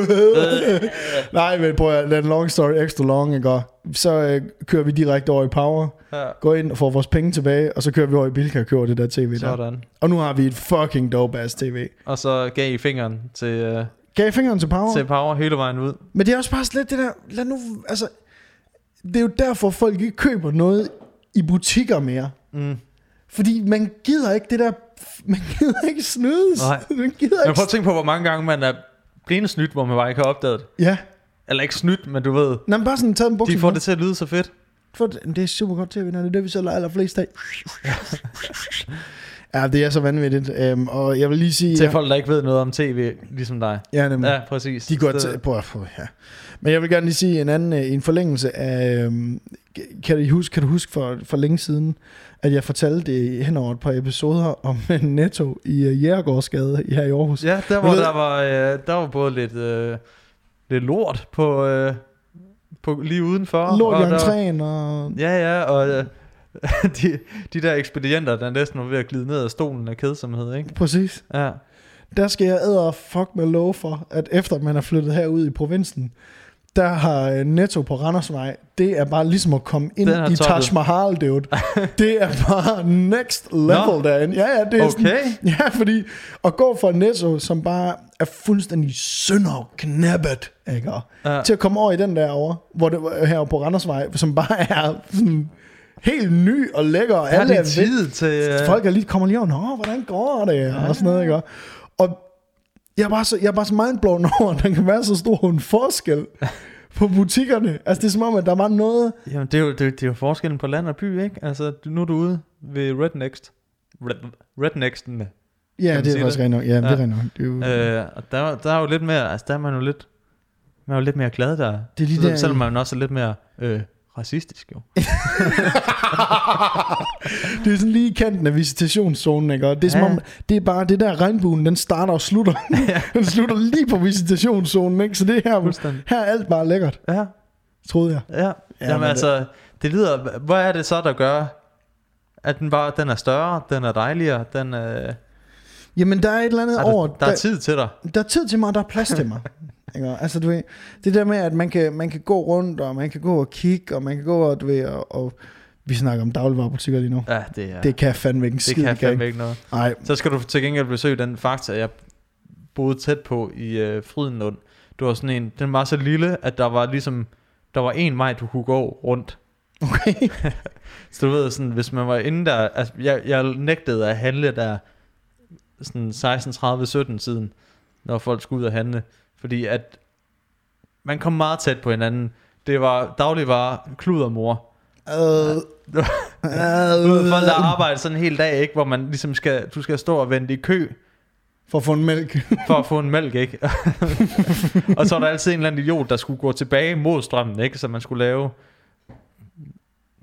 Nej, men prøv at lade en long story extra long, ikke? Så øh, kører vi direkte over i Power, Ja, går ind og får vores penge tilbage, og så kører vi over i Bilka og køber det der tv der. sådan. Og nu har vi et fucking dope ass tv. Og så gav I fingeren til, øh, Gav fingeren til Power? til Power hele vejen ud. Men det er også bare slet det der, lad nu, altså, det er jo derfor, folk ikke køber noget i butikker mere. Mm. Fordi man gider ikke det der, man gider ikke snydes. Nej. Man gider Men ikke. prøv at tænke på, hvor mange gange man er blevet snydt, hvor man bare ikke har opdaget det. Ja, Eller ikke snydt, men du ved, Nå, men bare sådan taget en bukse de får det til at lyde så fedt. For det, det er super godt tv, når det er det, vi sælger allerflest af. ja, det er så vanvittigt. Øhm, og jeg vil lige sige... Til ja, folk, der ikke ved noget om tv, ligesom dig. ja, nemlig. Ja, præcis. De går til, på, på, ja. Men jeg vil gerne lige sige en anden, øh, en forlængelse af, øhm, kan du huske, kan du huske for, for længe siden, at jeg fortalte det hen over et par episoder om en netto i uh, Jægergårdsgade her i Aarhus. Ja, der Ved- der var, øh, der var både lidt, øh, lidt lort på, øh, på lige udenfor. Lort i entréen, og Ja, ja, og øh, de, de der ekspedienter, der næsten var ved at glide ned af stolen af kedsomhed, ikke? præcis. Ja. Der skal jeg æde fuck med lov for, at efter man er flyttet herud i provinsen, der har øh, Netto på Randersvej, det er bare ligesom at komme ind i toppet. Taj Mahal, dude. Det er bare next level Nå. derinde. Ja, ja, det er sådan, Okay. Ja, fordi at gå fra Netto, som bare er fuldstændig sønderknappet, ikke? Ja. til at komme over i den der over, hvor det her på Randersvej, som bare er sådan helt ny og lækker, og alle er de tid til... Øh, Folk er lige, kommer lige over, Nå, hvordan går det? Og sådan noget, ikke? Og jeg bare så, jeg bare så mindblown over, at der kan være så stor en forskel på butikkerne. Altså, det er som om, at der var noget... Jamen, det er, jo, det, det er jo forskellen på land og by, ikke? Altså, nu er du ude ved Rednext. Red, Rednexten. Ja, man det er faktisk rent nok. Ja, det er Ja. rent nok. Det er jo, Øh, og der, der er jo lidt mere... Altså, der er man jo lidt... Man er jo lidt mere glad der. Det er lige Selv- der- Selvom man også er lidt mere øh, racistisk, jo. det er sådan lige i kanten af visitationszonen, ikke? Og det er som Ja. om, det er bare det der regnbuen, den starter og slutter. den slutter lige på visitationszonen, ikke? Så det er her, her er alt bare lækkert, Ja, troede jeg. ja. Ja, Jamen men altså, det lyder... Hvad er det så, der gør, at den bare... Den er større, den er dejligere, den er... Jamen, der er et eller andet Er over... der, der er tid til dig. der er tid til mig, der er plads til mig. Ikke? Altså, du ved, det der med, at man kan, man kan gå rundt, og man kan gå og kigge, og man kan gå og, du ved, og, og vi snakker om dagligvarerbutikker lige nu. Ja, det er... Det kan fandme ikke en det skid, kan det kan fandme ikke. noget. Nej, Så skal du til gengæld besøge den fakta, jeg boede tæt på i øh, Frydenlund. Det var sådan en, den var så lille, at der var ligesom, der var en vej, du kunne gå rundt. okay. Så du ved sådan, hvis man var inde der, altså jeg, jeg nægtede at handle der sådan 16, 30, 17 siden, når folk skulle ud og handle. Fordi at man kom meget tæt på hinanden. Det var dagligvarer, kludermor. Øh, ved, folk der øh, arbejder sådan en hel dag, ikke? Hvor man ligesom skal, du skal stå og vente i kø for at få en mælk. for at få en mælk, ikke? og så var der altid en eller anden idiot, der skulle gå tilbage mod strømmen, ikke? Så man skulle lave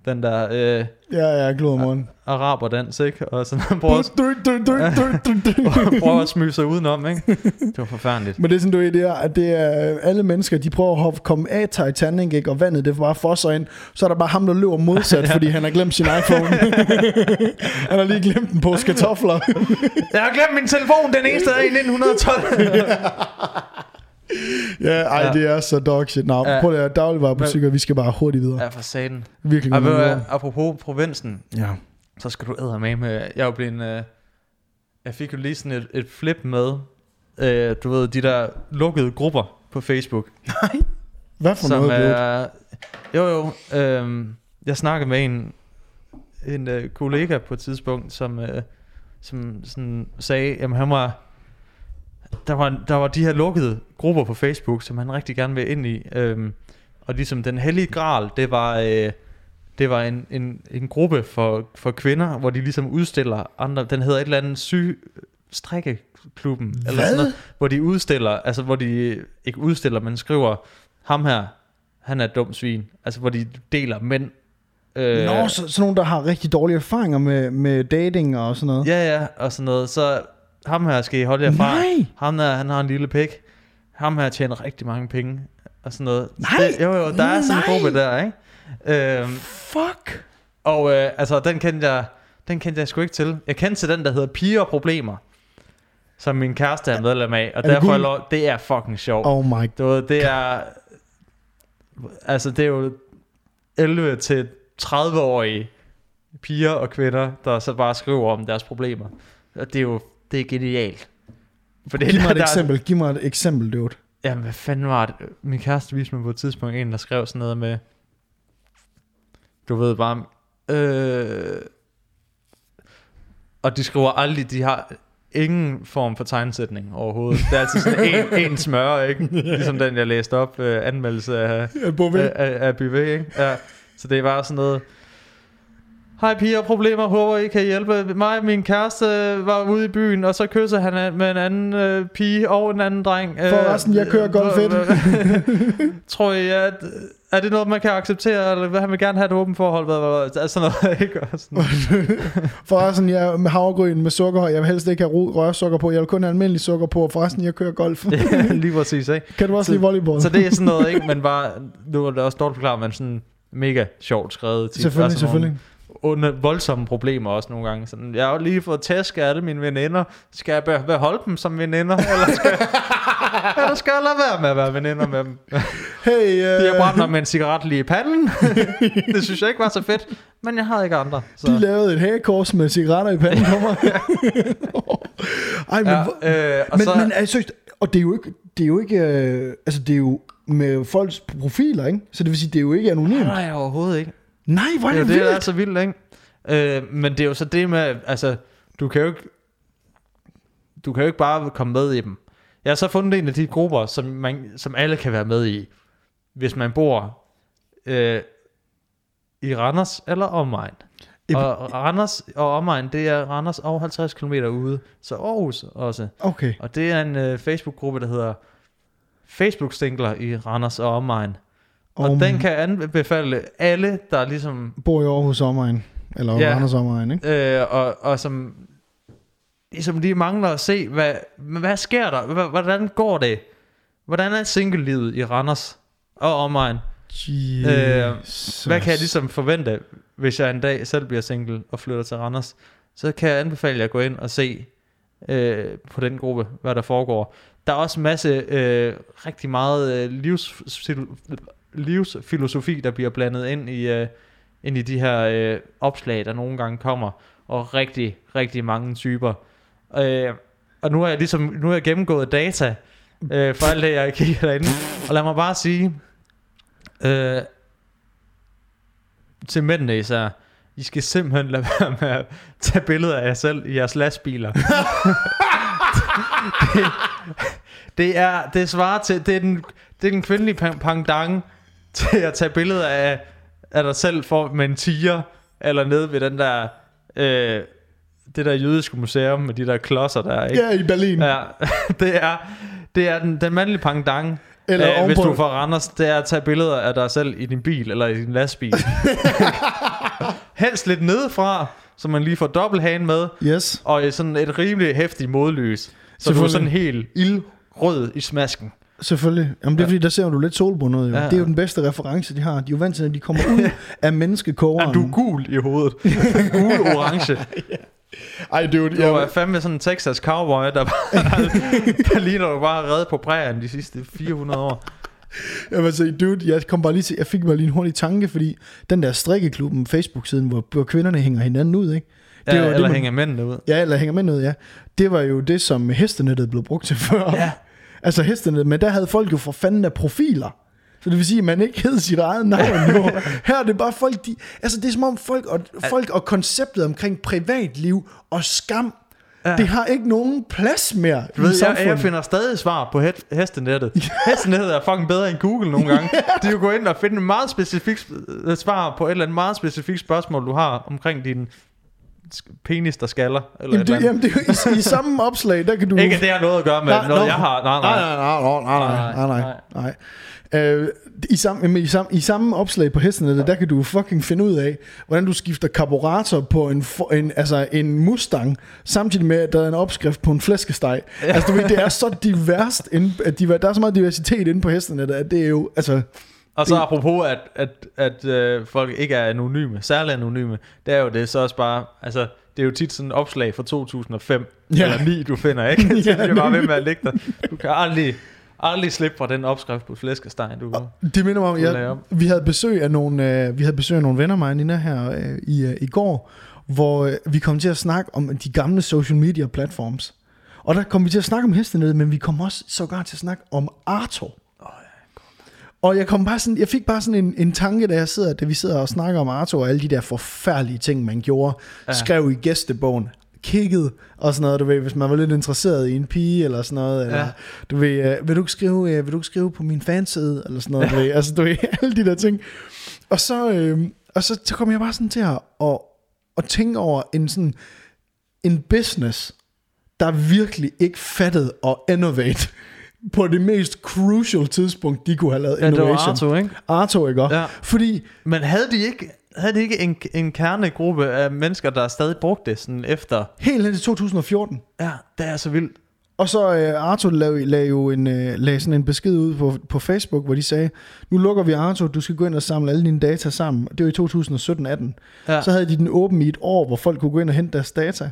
Den der øh, Ja, ja, glormorgen. araberdans, ikke? Og sådan, han prøver, du. prøver at smyge sig udenom, ikke? Det var forfærdeligt. Men det er sådan, du ved, det er, at det er alle mennesker, de prøver at hoppe- komme af Titanic, ikke? og vandet, det bare fosser ind. Så er der bare ham, der løber modsat, fordi han har glemt sin iPhone. han har lige glemt en pose kartofler. Jeg har glemt min telefon, den eneste er i 1912. ja, ej, Ja. det er så dog shit. Nå, Ja. prøv at dagligvarerbutikker, vi skal bare hurtigt videre. ja, for satan. Virkelig Og ved apropos provinsen, Ja. så skal du æde med med. Jeg er blevet øh, Jeg fik jo lige sådan et, et flip med, øh, du ved, de der lukkede grupper på Facebook. Hvad for som noget, er, Jo, jo. Øh, jeg snakkede med en, en øh, kollega på et tidspunkt, som, øh, som sådan sagde, jamen han var, der var, der var de her lukkede grupper på Facebook, som han rigtig gerne vil ind i. Øh, og ligesom den hellige gral, det var, øh, det var en, en, en gruppe for, for kvinder, hvor de ligesom udstiller andre, den hedder et eller andet syg strikkeklubben, eller sådan Hvad? noget, hvor de udstiller, altså hvor de ikke udstiller, men skriver, ham her, han er et dumt svin, altså hvor de deler mænd. Øh, Nå, så, sådan nogle, der har rigtig dårlige erfaringer med, med dating og sådan noget. Ja, ja, og sådan noget. Så ham her skal I holde jer fra. Nej! Ham der, han har en lille pæk. Ham her tjener rigtig mange penge. Og sådan noget. Nej! Det, jo, jo, der er sådan en gruppe der, ikke? Øhm, Fuck! og øh, altså, den kendte jeg, den kendte jeg sgu ikke til. Jeg kendte til den, der hedder Piger og Problemer. Som min kæreste er medlem af. Og derfor er cool? lov, det er fucking sjovt. Oh my Du ved, det er... Altså, det er jo 11 til 30-årige piger og kvinder, der så bare skriver om deres problemer. Og det er jo det er genialt. For det Giv mig der, et eksempel, giv mig et eksempel, dude. Jamen, hvad fanden var det? Min kæreste viste mig på et tidspunkt en, der skrev sådan noget med... Du ved bare... Øh, og de skriver aldrig, de har ingen form for tegnsætning overhovedet. Det er altid sådan en, en smør, ikke? Ligesom den, jeg læste op, øh, anmeldelse af, af, af, af Byvé, ikke? Ja. Så det er bare sådan noget... Hej piger, problemer, håber I kan hjælpe mig. Min kæreste øh, var ude i byen, og så kysser han an- med en anden øh, pige og en anden dreng. Øh, Forresten, jeg kører golf øh, øh, Tror I, at, er det noget, man kan acceptere, eller vil han vil gerne have et åbent forhold? Hvad, hvad, hvad, sådan noget, ikke? Og sådan. Forresten, jeg med havregryn med sukker. Jeg vil helst ikke have rørsukker på. Jeg vil kun have almindelig sukker på. Forresten, jeg kører golf. Ja, lige præcis, ikke? kan du også Så- lide volleyball? Så det er sådan noget, ikke? Men bare, nu er det også dårligt forklaret, men sådan mega sjovt skrevet. tit. Selvfølgelig, Altså nogle selvfølgelig. Under voldsomme problemer også nogle gange. Sådan, jeg har jo lige fået tæsk af alle mine veninder. Skal jeg be- beholde dem som veninder? Eller skal, eller skal jeg lade være med at være veninder med dem? Hey, uh, De har brændt mig med en cigaret lige i panden. det synes jeg ikke var så fedt. Men jeg havde ikke andre. Så. de lavede et hagekors med cigaretter i panden på mig. Ej, men, ja, øh, og men, så, men altså, og det er jo ikke, det er jo ikke, øh, altså det er jo med folks profiler, ikke? Så det vil sige, det er jo ikke anonymt. Nej, overhovedet ikke. Nej, hvor er Det er det, jo det, er vildt. så vildt, ikke? Øh, men det er jo så det med, altså, du kan jo ikke, du kan jo ikke bare komme med i dem. Jeg har så fundet en af de grupper, som, man, som alle kan være med i, hvis man bor øh, i Randers eller omegn. Og Randers og omegn, det er Randers og 50 km ude, så Aarhus også. Okay. Og det er en øh, Facebook-gruppe, der hedder Facebook-stinkler i Randers og omegn. Og Om- den kan anbefale alle, der ligesom Bor i Aarhus omegn. Eller Ja. Randers omegn, ikke? øh, og, og som ligesom de mangler at se, hvad, hvad sker der? Hvordan går det? Hvordan er single-livet i Randers og omegn? Jesus. Hvad kan jeg ligesom forvente, hvis jeg en dag selv bliver single og flytter til Randers? Så kan jeg anbefale jer at gå ind og se øh, på den gruppe, hvad der foregår. Der er også masse, øh, rigtig meget øh, livs, livsfilosofi, der bliver blandet ind i, øh, ind i de her øh, opslag, der nogle gange kommer, og rigtig, rigtig mange typer. Øh, og nu er jeg ligesom, nu er jeg gennemgået data øh, for alt det, jeg kigger derinde. Og lad mig bare sige, øh, til mændene især, I skal simpelthen lade være med at tage billeder af jer selv i jeres lastbiler. det, det, er, det svarer til, det er den, det er den kvindelige pang- pendant til at tage billeder af, af dig selv for, med en tiger, eller nede ved den der, øh, det der jødiske museum med de der klodser der, ikke? Ja, i Berlin. Ja, det er, det er den, den mandlige pendant. Eller Ja, hvis du er fra Randers, det er at tage billeder af dig selv i din bil eller i din lastbil. Helst lidt nedefra, så man lige får dobbelthane med, Yes. og sådan et rimelig hæftigt modlys. Så du er sådan helt ildrød i smasken. Selvfølgelig. Jamen, det er Ja. fordi, der ser du lidt solbundet. Jo. Ja. Det er jo den bedste reference, de har. De er jo vant til, at de kommer ud af menneskekogeren. Ja, du er gul i hovedet. Gul-orange. Ej, det er jo... Du er fandme sådan en Texas cowboy, der, bare, der ligner du bare reddet på prærien de sidste 400 år. Jeg vil sige, dude, jeg kom bare lige til, jeg fik bare lige en hurtig tanke, fordi den der strikkeklubben, Facebook-siden, hvor, hvor kvinderne hænger hinanden ud, ikke? Det ja, det, eller man- hænger mændene ud. Ja, eller hænger med noget, ja. Det var jo det, som hestenettet blev brugt til før. Ja. Altså hestenettet, men der havde folk jo for fanden af profiler. Så det vil sige, at man ikke hed sit eget navn nu. Her er det bare folk, de, altså det er som om folk og, folk og konceptet omkring privatliv og skam, ja. Ja. det har ikke nogen plads mere Du i ved, jeg, samfundet. jeg finder stadig svar på he- hestenettet. Hestenettet er fucking bedre end Google nogle gange. De kan gå ind og finde en meget specifik øh, svar på et eller andet meget specifikt spørgsmål, du har omkring din penis, der skaller. Eller Jamen, et det, jamen det, i, i samme opslag, der kan du... Ikke det har noget at gøre med Nej, noget, nå. jeg har. Nej, nej. nej, nej, nej, nej, nej, nej. Øh, i, samme, i, samme, I samme opslag på hestenettet, der kan du fucking finde ud af, hvordan du skifter karburator på en, en, altså en Mustang, samtidig med, at der er en opskrift på en flæskesteg. Altså, du ved, det er så diverst, inde, at der er så meget diversitet inde på hestenettet, at det er jo, altså... Og så apropos, at, at, at øh, folk ikke er anonyme, særligt anonyme, det er jo det så også bare, altså, det er jo tit sådan et opslag fra 2005, Ja. eller 9, du finder, ikke? Så Ja, det er bare ved med at ligge der. Du kan aldrig, aldrig slippe fra den opskrift på flæskesteg, du Det minder mig om, jeg, vi havde besøg af nogle, øh, vi havde besøg af nogle venner, mig og Nina, her øh, i, øh, i går, hvor øh, vi kom til at snakke om de gamle social media platforms. Og der kom vi til at snakke om hestenettet, men vi kom også sågar til at snakke om Arto. Og jeg, kom bare sådan, jeg fik bare sådan en, en tanke, da, jeg sidder, da vi sidder og snakker om Arto og alle de der forfærdelige ting, man gjorde. Ja. Ja. Skrev i gæstebogen, kiggede og sådan noget, du ved, hvis man var lidt interesseret i en pige eller sådan noget. Eller, Ja. du ved, øh, vil, du ikke skrive, øh, vil du ikke skrive på min fanside eller sådan noget. Du ved, altså, du ved, alle de der ting. Og så, øh, og så, så kom jeg bare sådan til at, at, at tænke over en sådan en business, der virkelig ikke fattede at innovate på det mest crucial tidspunkt, de kunne have lavet Ja, det innovation. var Arto, ikke? Arto, ikke? Ja. Fordi, Men havde de ikke, havde de ikke en, en kernegruppe af mennesker, der stadig brugte det sådan efter? helt hen til 2014, Ja, det er så vildt. Og så uh, Arto lavede, lavede jo en, uh, lavede sådan en besked ud på, på Facebook, hvor de sagde, nu lukker vi Arto, du skal gå ind og samle alle dine data sammen. Det var i 2017-18. Ja. Så havde de den åben i et år, hvor folk kunne gå ind og hente deres data.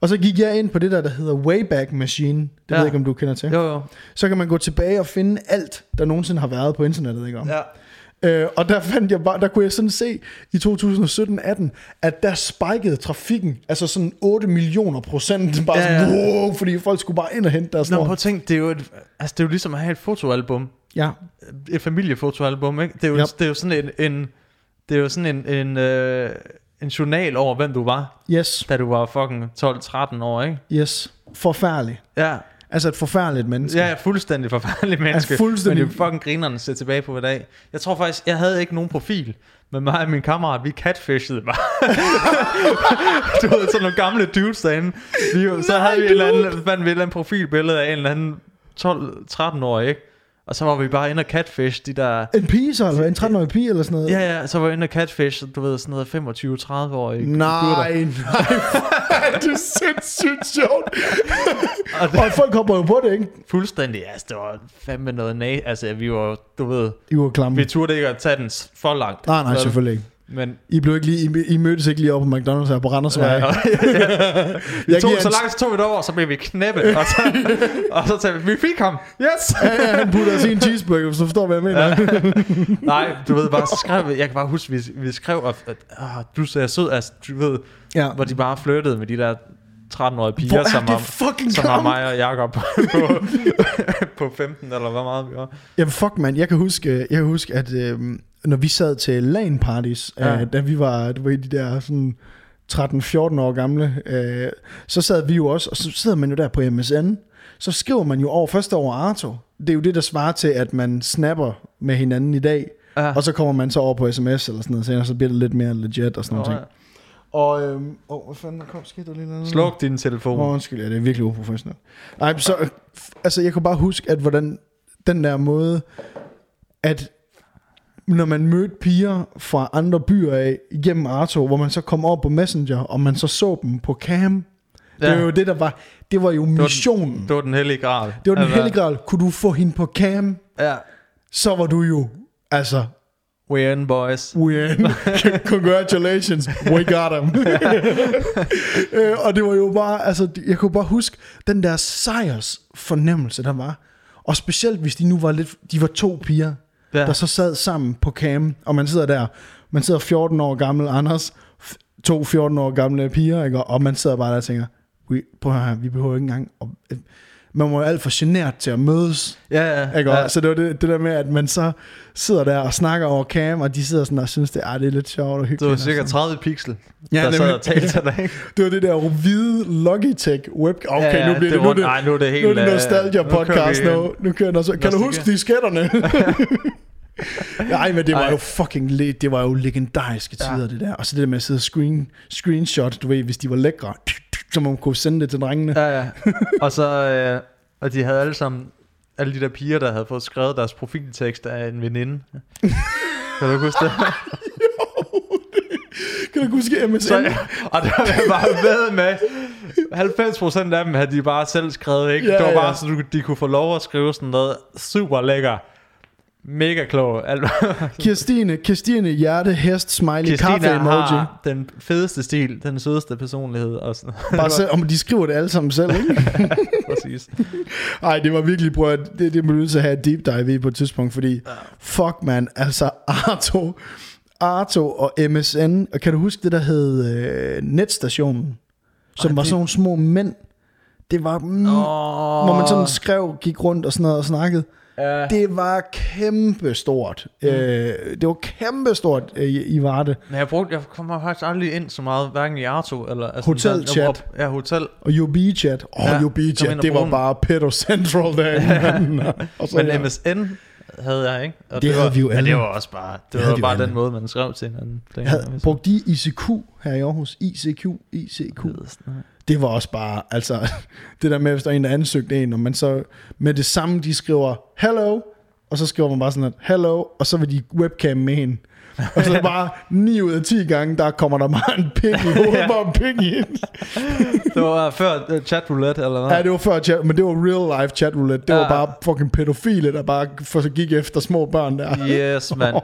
Og så gik jeg ind på det der, der hedder Wayback Machine. Det ja. ved jeg ikke, om du kender til. Jo, jo. Så kan man gå tilbage og finde alt, der nogensinde har været på internettet. Ikke? om? Ja. Øh, og der fandt jeg bare, der kunne jeg sådan se i 2017-18, at der spikede trafikken, altså sådan 8 millioner procent, bare Ja, ja, sådan, wow, fordi folk skulle bare ind og hente deres Nå, lort. prøv at tænke, det er jo, et, altså, det er jo ligesom at have et fotoalbum. Ja, Et familiefotoalbum, ikke? Det er jo, Yep. det er jo sådan en, en, det er jo sådan en, en, øh, en journal over, hvem du var, yes, da du var fucking 12-13 år, ikke? yes. Forfærdelig. Ja, Altså et forfærdeligt menneske. ja fuldstændig forfærdelig menneske. fuldstændig- Men det er fucking grinerne at se tilbage på i dag. Jeg tror faktisk, jeg havde ikke nogen profil. Men mig og min kammerat, vi catfishede bare. du ved, sådan nogle gamle dudes derinde. Vi, så havde vi en eller anden, fandt vi et eller andet profilbillede af en eller anden 12-13-årig, ikke? Og så var vi bare inde og catfish de der... En pige så, eller en 13-årig pige eller sådan noget? Ja, ja, så var vi inde og catfish, du ved, sådan noget 25-30-årige Nej, nej, det er sindssygt sjovt. Og det, Og folk hopper jo på det, ikke? fuldstændig, altså, det var fandme noget næ... Altså, vi var, du ved, I var klamme. vi turde ikke at tage den for langt. Nej, nej, selvfølgelig ikke. Men I, blev ikke lige, I, I mødtes ikke lige op på McDonald's her på Randersvej. Ja, Ja, og, vi Jeg tog, så langt så tog vi år, så blev vi knæppet, og så, og så sagde vi, vi fik ham, yes! ja, han putter sig i en cheeseburger, du forstår, hvad jeg mener. Ja. Nej, du ved bare, så skrev jeg kan bare huske, vi, vi skrev, at, at ah, du ser sød, altså, du ved, ja. hvor de bare flyttede med de der 13-årige piger, er som var, som var mig og Jacob på, på, på 15, eller hvor meget vi var. Jamen fuck man, jeg kan huske, jeg kan huske at øh, når vi sad til LAN parties, ja. Ja. øh, da vi var, du ved, de der sådan 13-14 år gamle, øh, så sad vi jo også, og så sidder man jo der på MSN, så skriver man jo over første over Arto. Det er jo det, der svarer til, at man snapper med hinanden i dag, Ja. og så kommer man så over på sms eller sådan noget, senere, så bliver det lidt mere legit og sådan noget. Nå, ting. Og, øhm, åh, hvad fanden, der kom skete der lige noget? Sluk din telefon. Åh, undskyld, ja, det er virkelig uprofessionelt. Nej, så, øh, altså, jeg kunne bare huske, at hvordan den der måde, at når man mødte piger fra andre byer af igennem Arto, hvor man så kom over på Messenger, og man så så dem på cam. Det Ja. var jo det, der var, det var jo den- missionen. Det var den hellige gral. Det var den Altså, hellige gral. Kunne du få hende på cam, Ja. så var du jo, altså, We're in, boys. we in. Congratulations, we got him. øh, og det var jo bare, altså, jeg kunne bare huske den der sejrs fornemmelse, der var. Og specielt hvis de nu var lidt, de var to piger, Ja. der så sad sammen på cam, og man sidder der, man sidder 14 år gammel Anders, to 14 år gamle piger, ikke? og man sidder bare der og tænker, vi, prøv at høre, vi behøver ikke engang, At, man var alt for genert til at mødes, Ja, ja. ikke? ja. Så det var det, det der med, at man så sidder der og snakker over cam, og de sidder sådan og synes, det er, det er lidt sjovt og hyggeligt. Det var cirka sådan. 30 pixel, Ja, der sad nemlig. og talte til dig? Det var det der hvide Logitech web. Okay, Ja, ja, nu bliver det, det nu, det, nej, nu er det helt, nu er det øh, nostalgia nu kører podcast øh, nu. Nu kører den også. Kan du huske disketterne? Nej, men det var Ej. jo fucking det var jo legendariske tider, Ja. det der. Og så det der med at sidde og screen, screenshot, du ved, hvis de var lækre, så man kunne sende det til drengene. Ja, ja. Og så, øh, og de havde alle sammen, alle de der piger, der havde fået skrevet deres profiltekst af en veninde. Kan du huske det? Kan du huske MSN? Så, og der var jeg bare ved med, 90% af dem havde de bare selv skrevet, ikke? Ja, det var ja. bare så, du- de kunne få lov at skrive sådan noget super lækker. Mega klog. Kirstine, Kirstine, hjerte, hest, smiley, Christina kaffe emoji. har den fedeste stil, den sødeste personlighed og sådan Bare selv, om de skriver det alle sammen selv, ikke? præcis. Ej, det var virkelig, bror, det, det må nødt til at have et deep dive i på et tidspunkt, fordi fuck man, altså Arto, Arto og MSN, og kan du huske det, der hed øh, netstationen, som Ej, var det- sådan nogle små mænd, det var, mm, Oh, hvor man sådan skrev, gik rundt og sådan noget og snakkede. Ja. Det var kæmpe stort. Mm. Øh, det var kæmpe stort øh, i, Varde. Men jeg, brugte, jeg kommer faktisk aldrig ind så meget, hverken i Arto eller... Altså, Hotelchat. sådan- op- Ja, hotel. Og UB-chat. Åh, Ja, oh, ind UB-chat, og det var den. bare pedo central derinde. og så, Men MSN havde jeg, ikke? Og Det havde var, vi jo alle. det var også bare, det, havde var bare den måde, man skrev til hinanden. Jeg havde, brugte de ICQ her i Aarhus? ICQ, ICQ. Det var også bare, altså, det der med, hvis der er en, der ansøgte en, og man så med det samme, de skriver, hello, og så skriver man bare sådan, at, hello, og så vil de webcam med hende. Og så bare 9 ud af 10 gange, der kommer der bare en pik i hovedet, Ja. bare en pik i. Det var før uh, chat roulette, eller hvad? Ja, det var før chat, men det var real life chat roulette. Det Ja. var bare fucking pædofile, der bare for, gik efter små børn der. Yes, mand. Åh,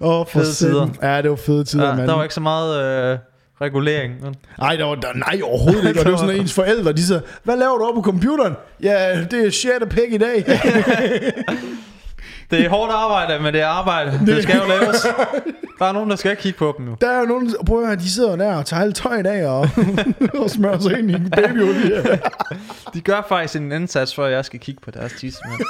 oh, for Fede tider. Ja, det var fede tider, Ja, mand. der var ikke så meget øh, regulering. Nej, der var, der, nej, overhovedet ikke. Og det var sådan, at ens forældre, de sagde, hvad laver du oppe på computeren? Ja, det er shit pæk i dag. Det er hårdt arbejde, men det er arbejde. Det skal jo laves. Der er nogen, der skal kigge på dem jo. Der er jo nogen, prøv at høre, de sidder der og tager alt tøjet af og, og smører sig ind i en babyolie. De gør faktisk en indsats, for at jeg skal kigge på deres tissemand.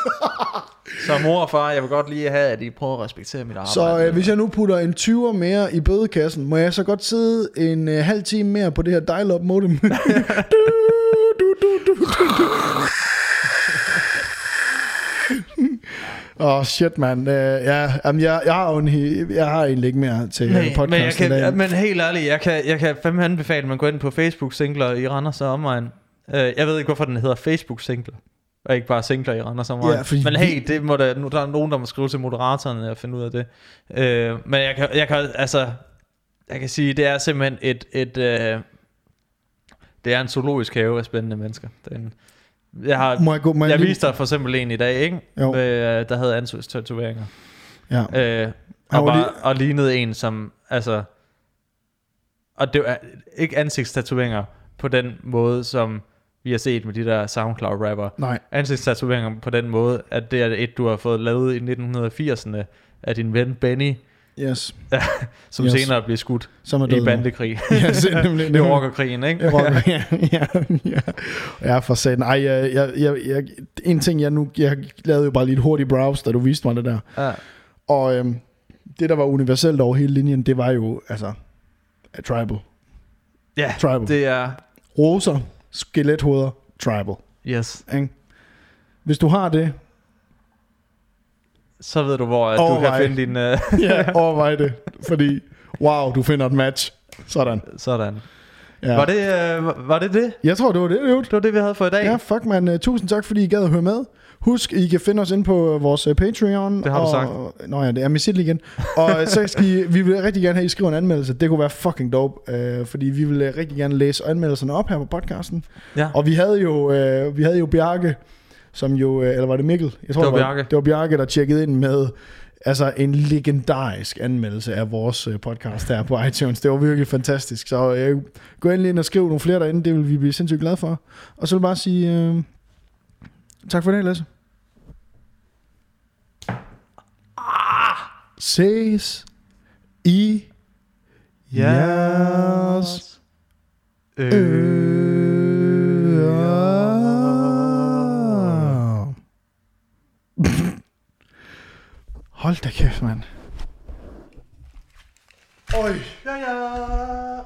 Så mor og far, jeg vil godt lige have, at I prøver at respektere mit arbejde. Så øh, hvis jeg nu putter en 20'er mere i bødekassen, må jeg så godt sidde en øh, halv time mere på det her dial-up modem? du, du, du, du, du, du. Åh, oh, shit, man. Uh, ja, jamen, jeg, jeg, har en, jeg har egentlig ikke mere til Nej, podcasten men, jeg i dag. kan, men helt ærligt, jeg kan, jeg kan fandme anbefale, at man går ind på Facebook Singler i Randers og omegn. Uh, jeg ved ikke, hvorfor den hedder Facebook Singler. Og ikke bare singler i Randers og omegn. Ja, fordi men hey, det må der, nu, der er nogen, der må skrive til moderatorerne og finde ud af det. Uh, men jeg kan, jeg kan, altså, jeg kan sige, det er simpelthen et, et uh, det er en zoologisk have af spændende mennesker. Det er en, jeg har, Må jeg, gå, må jeg lige- viste dig for eksempel en i dag, ikke? Jo. Øh, der havde ansigtstatoveringer. Ja. Øh, og, bare, lige- og lignede en, som, altså, og det var ikke ansigtstatoveringer på den måde, som vi har set med de der SoundCloud-rapper. Nej. Ansigtstatoveringer på den måde, at det er et, du har fået lavet i 1980'erne af din ven Benny, Yes. som Yes. yes. senere blev skudt Som er i bandekrig. Ja, se, nemlig, det er rockerkrigen, ikke? Rocker, ja, ja, ja. ja, for satan. Ej, jeg, jeg, jeg, jeg, en ting, jeg nu... Jeg lavede jo bare lige et hurtigt browse, da du viste mig det der. Ja. Og øhm, det, der var universelt over hele linjen, det var jo, altså... Tribal. ja, Tribal. det er, Roser, skelethoveder, tribal. yes. Ikke? Hvis du har det, Så ved du, hvor at du Overvej. kan finde din... Uh, ja, overvej det. Fordi, wow, du finder et match. Sådan. sådan. Ja. Var, det, uh, var det det? Jeg tror, det var det, det Det var det, vi havde for i dag. Ja, fuck man. Uh, tusind tak, fordi I gad at høre med. Husk, I kan finde os ind på vores øh, Patreon. Det har du og, sagt. Nå ja, det er mit igen. Og så skal I, vi vil rigtig gerne have, at I skriver en anmeldelse. Det kunne være fucking dope, øh, fordi vi vil øh, rigtig gerne læse anmeldelserne op her på podcasten. Ja. Og vi havde jo, øh, vi havde jo Bjarke, som jo, øh, eller var det Mikkel? Jeg tror, Det var Bjarke. Det var Bjarke, der tjekkede ind med altså en legendarisk anmeldelse af vores øh, podcast her på iTunes. Det var virkelig fantastisk. Så øh, gå endelig ind og skriv nogle flere derinde. Det vil vi blive sindssygt glade for. Og så vil jeg bare sige øh, tak for det, Lasse. Ses i jeres ører. Hold da kæft, mand. Oj, Ja, ja.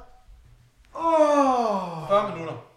Åh. Oh. 40 minutter.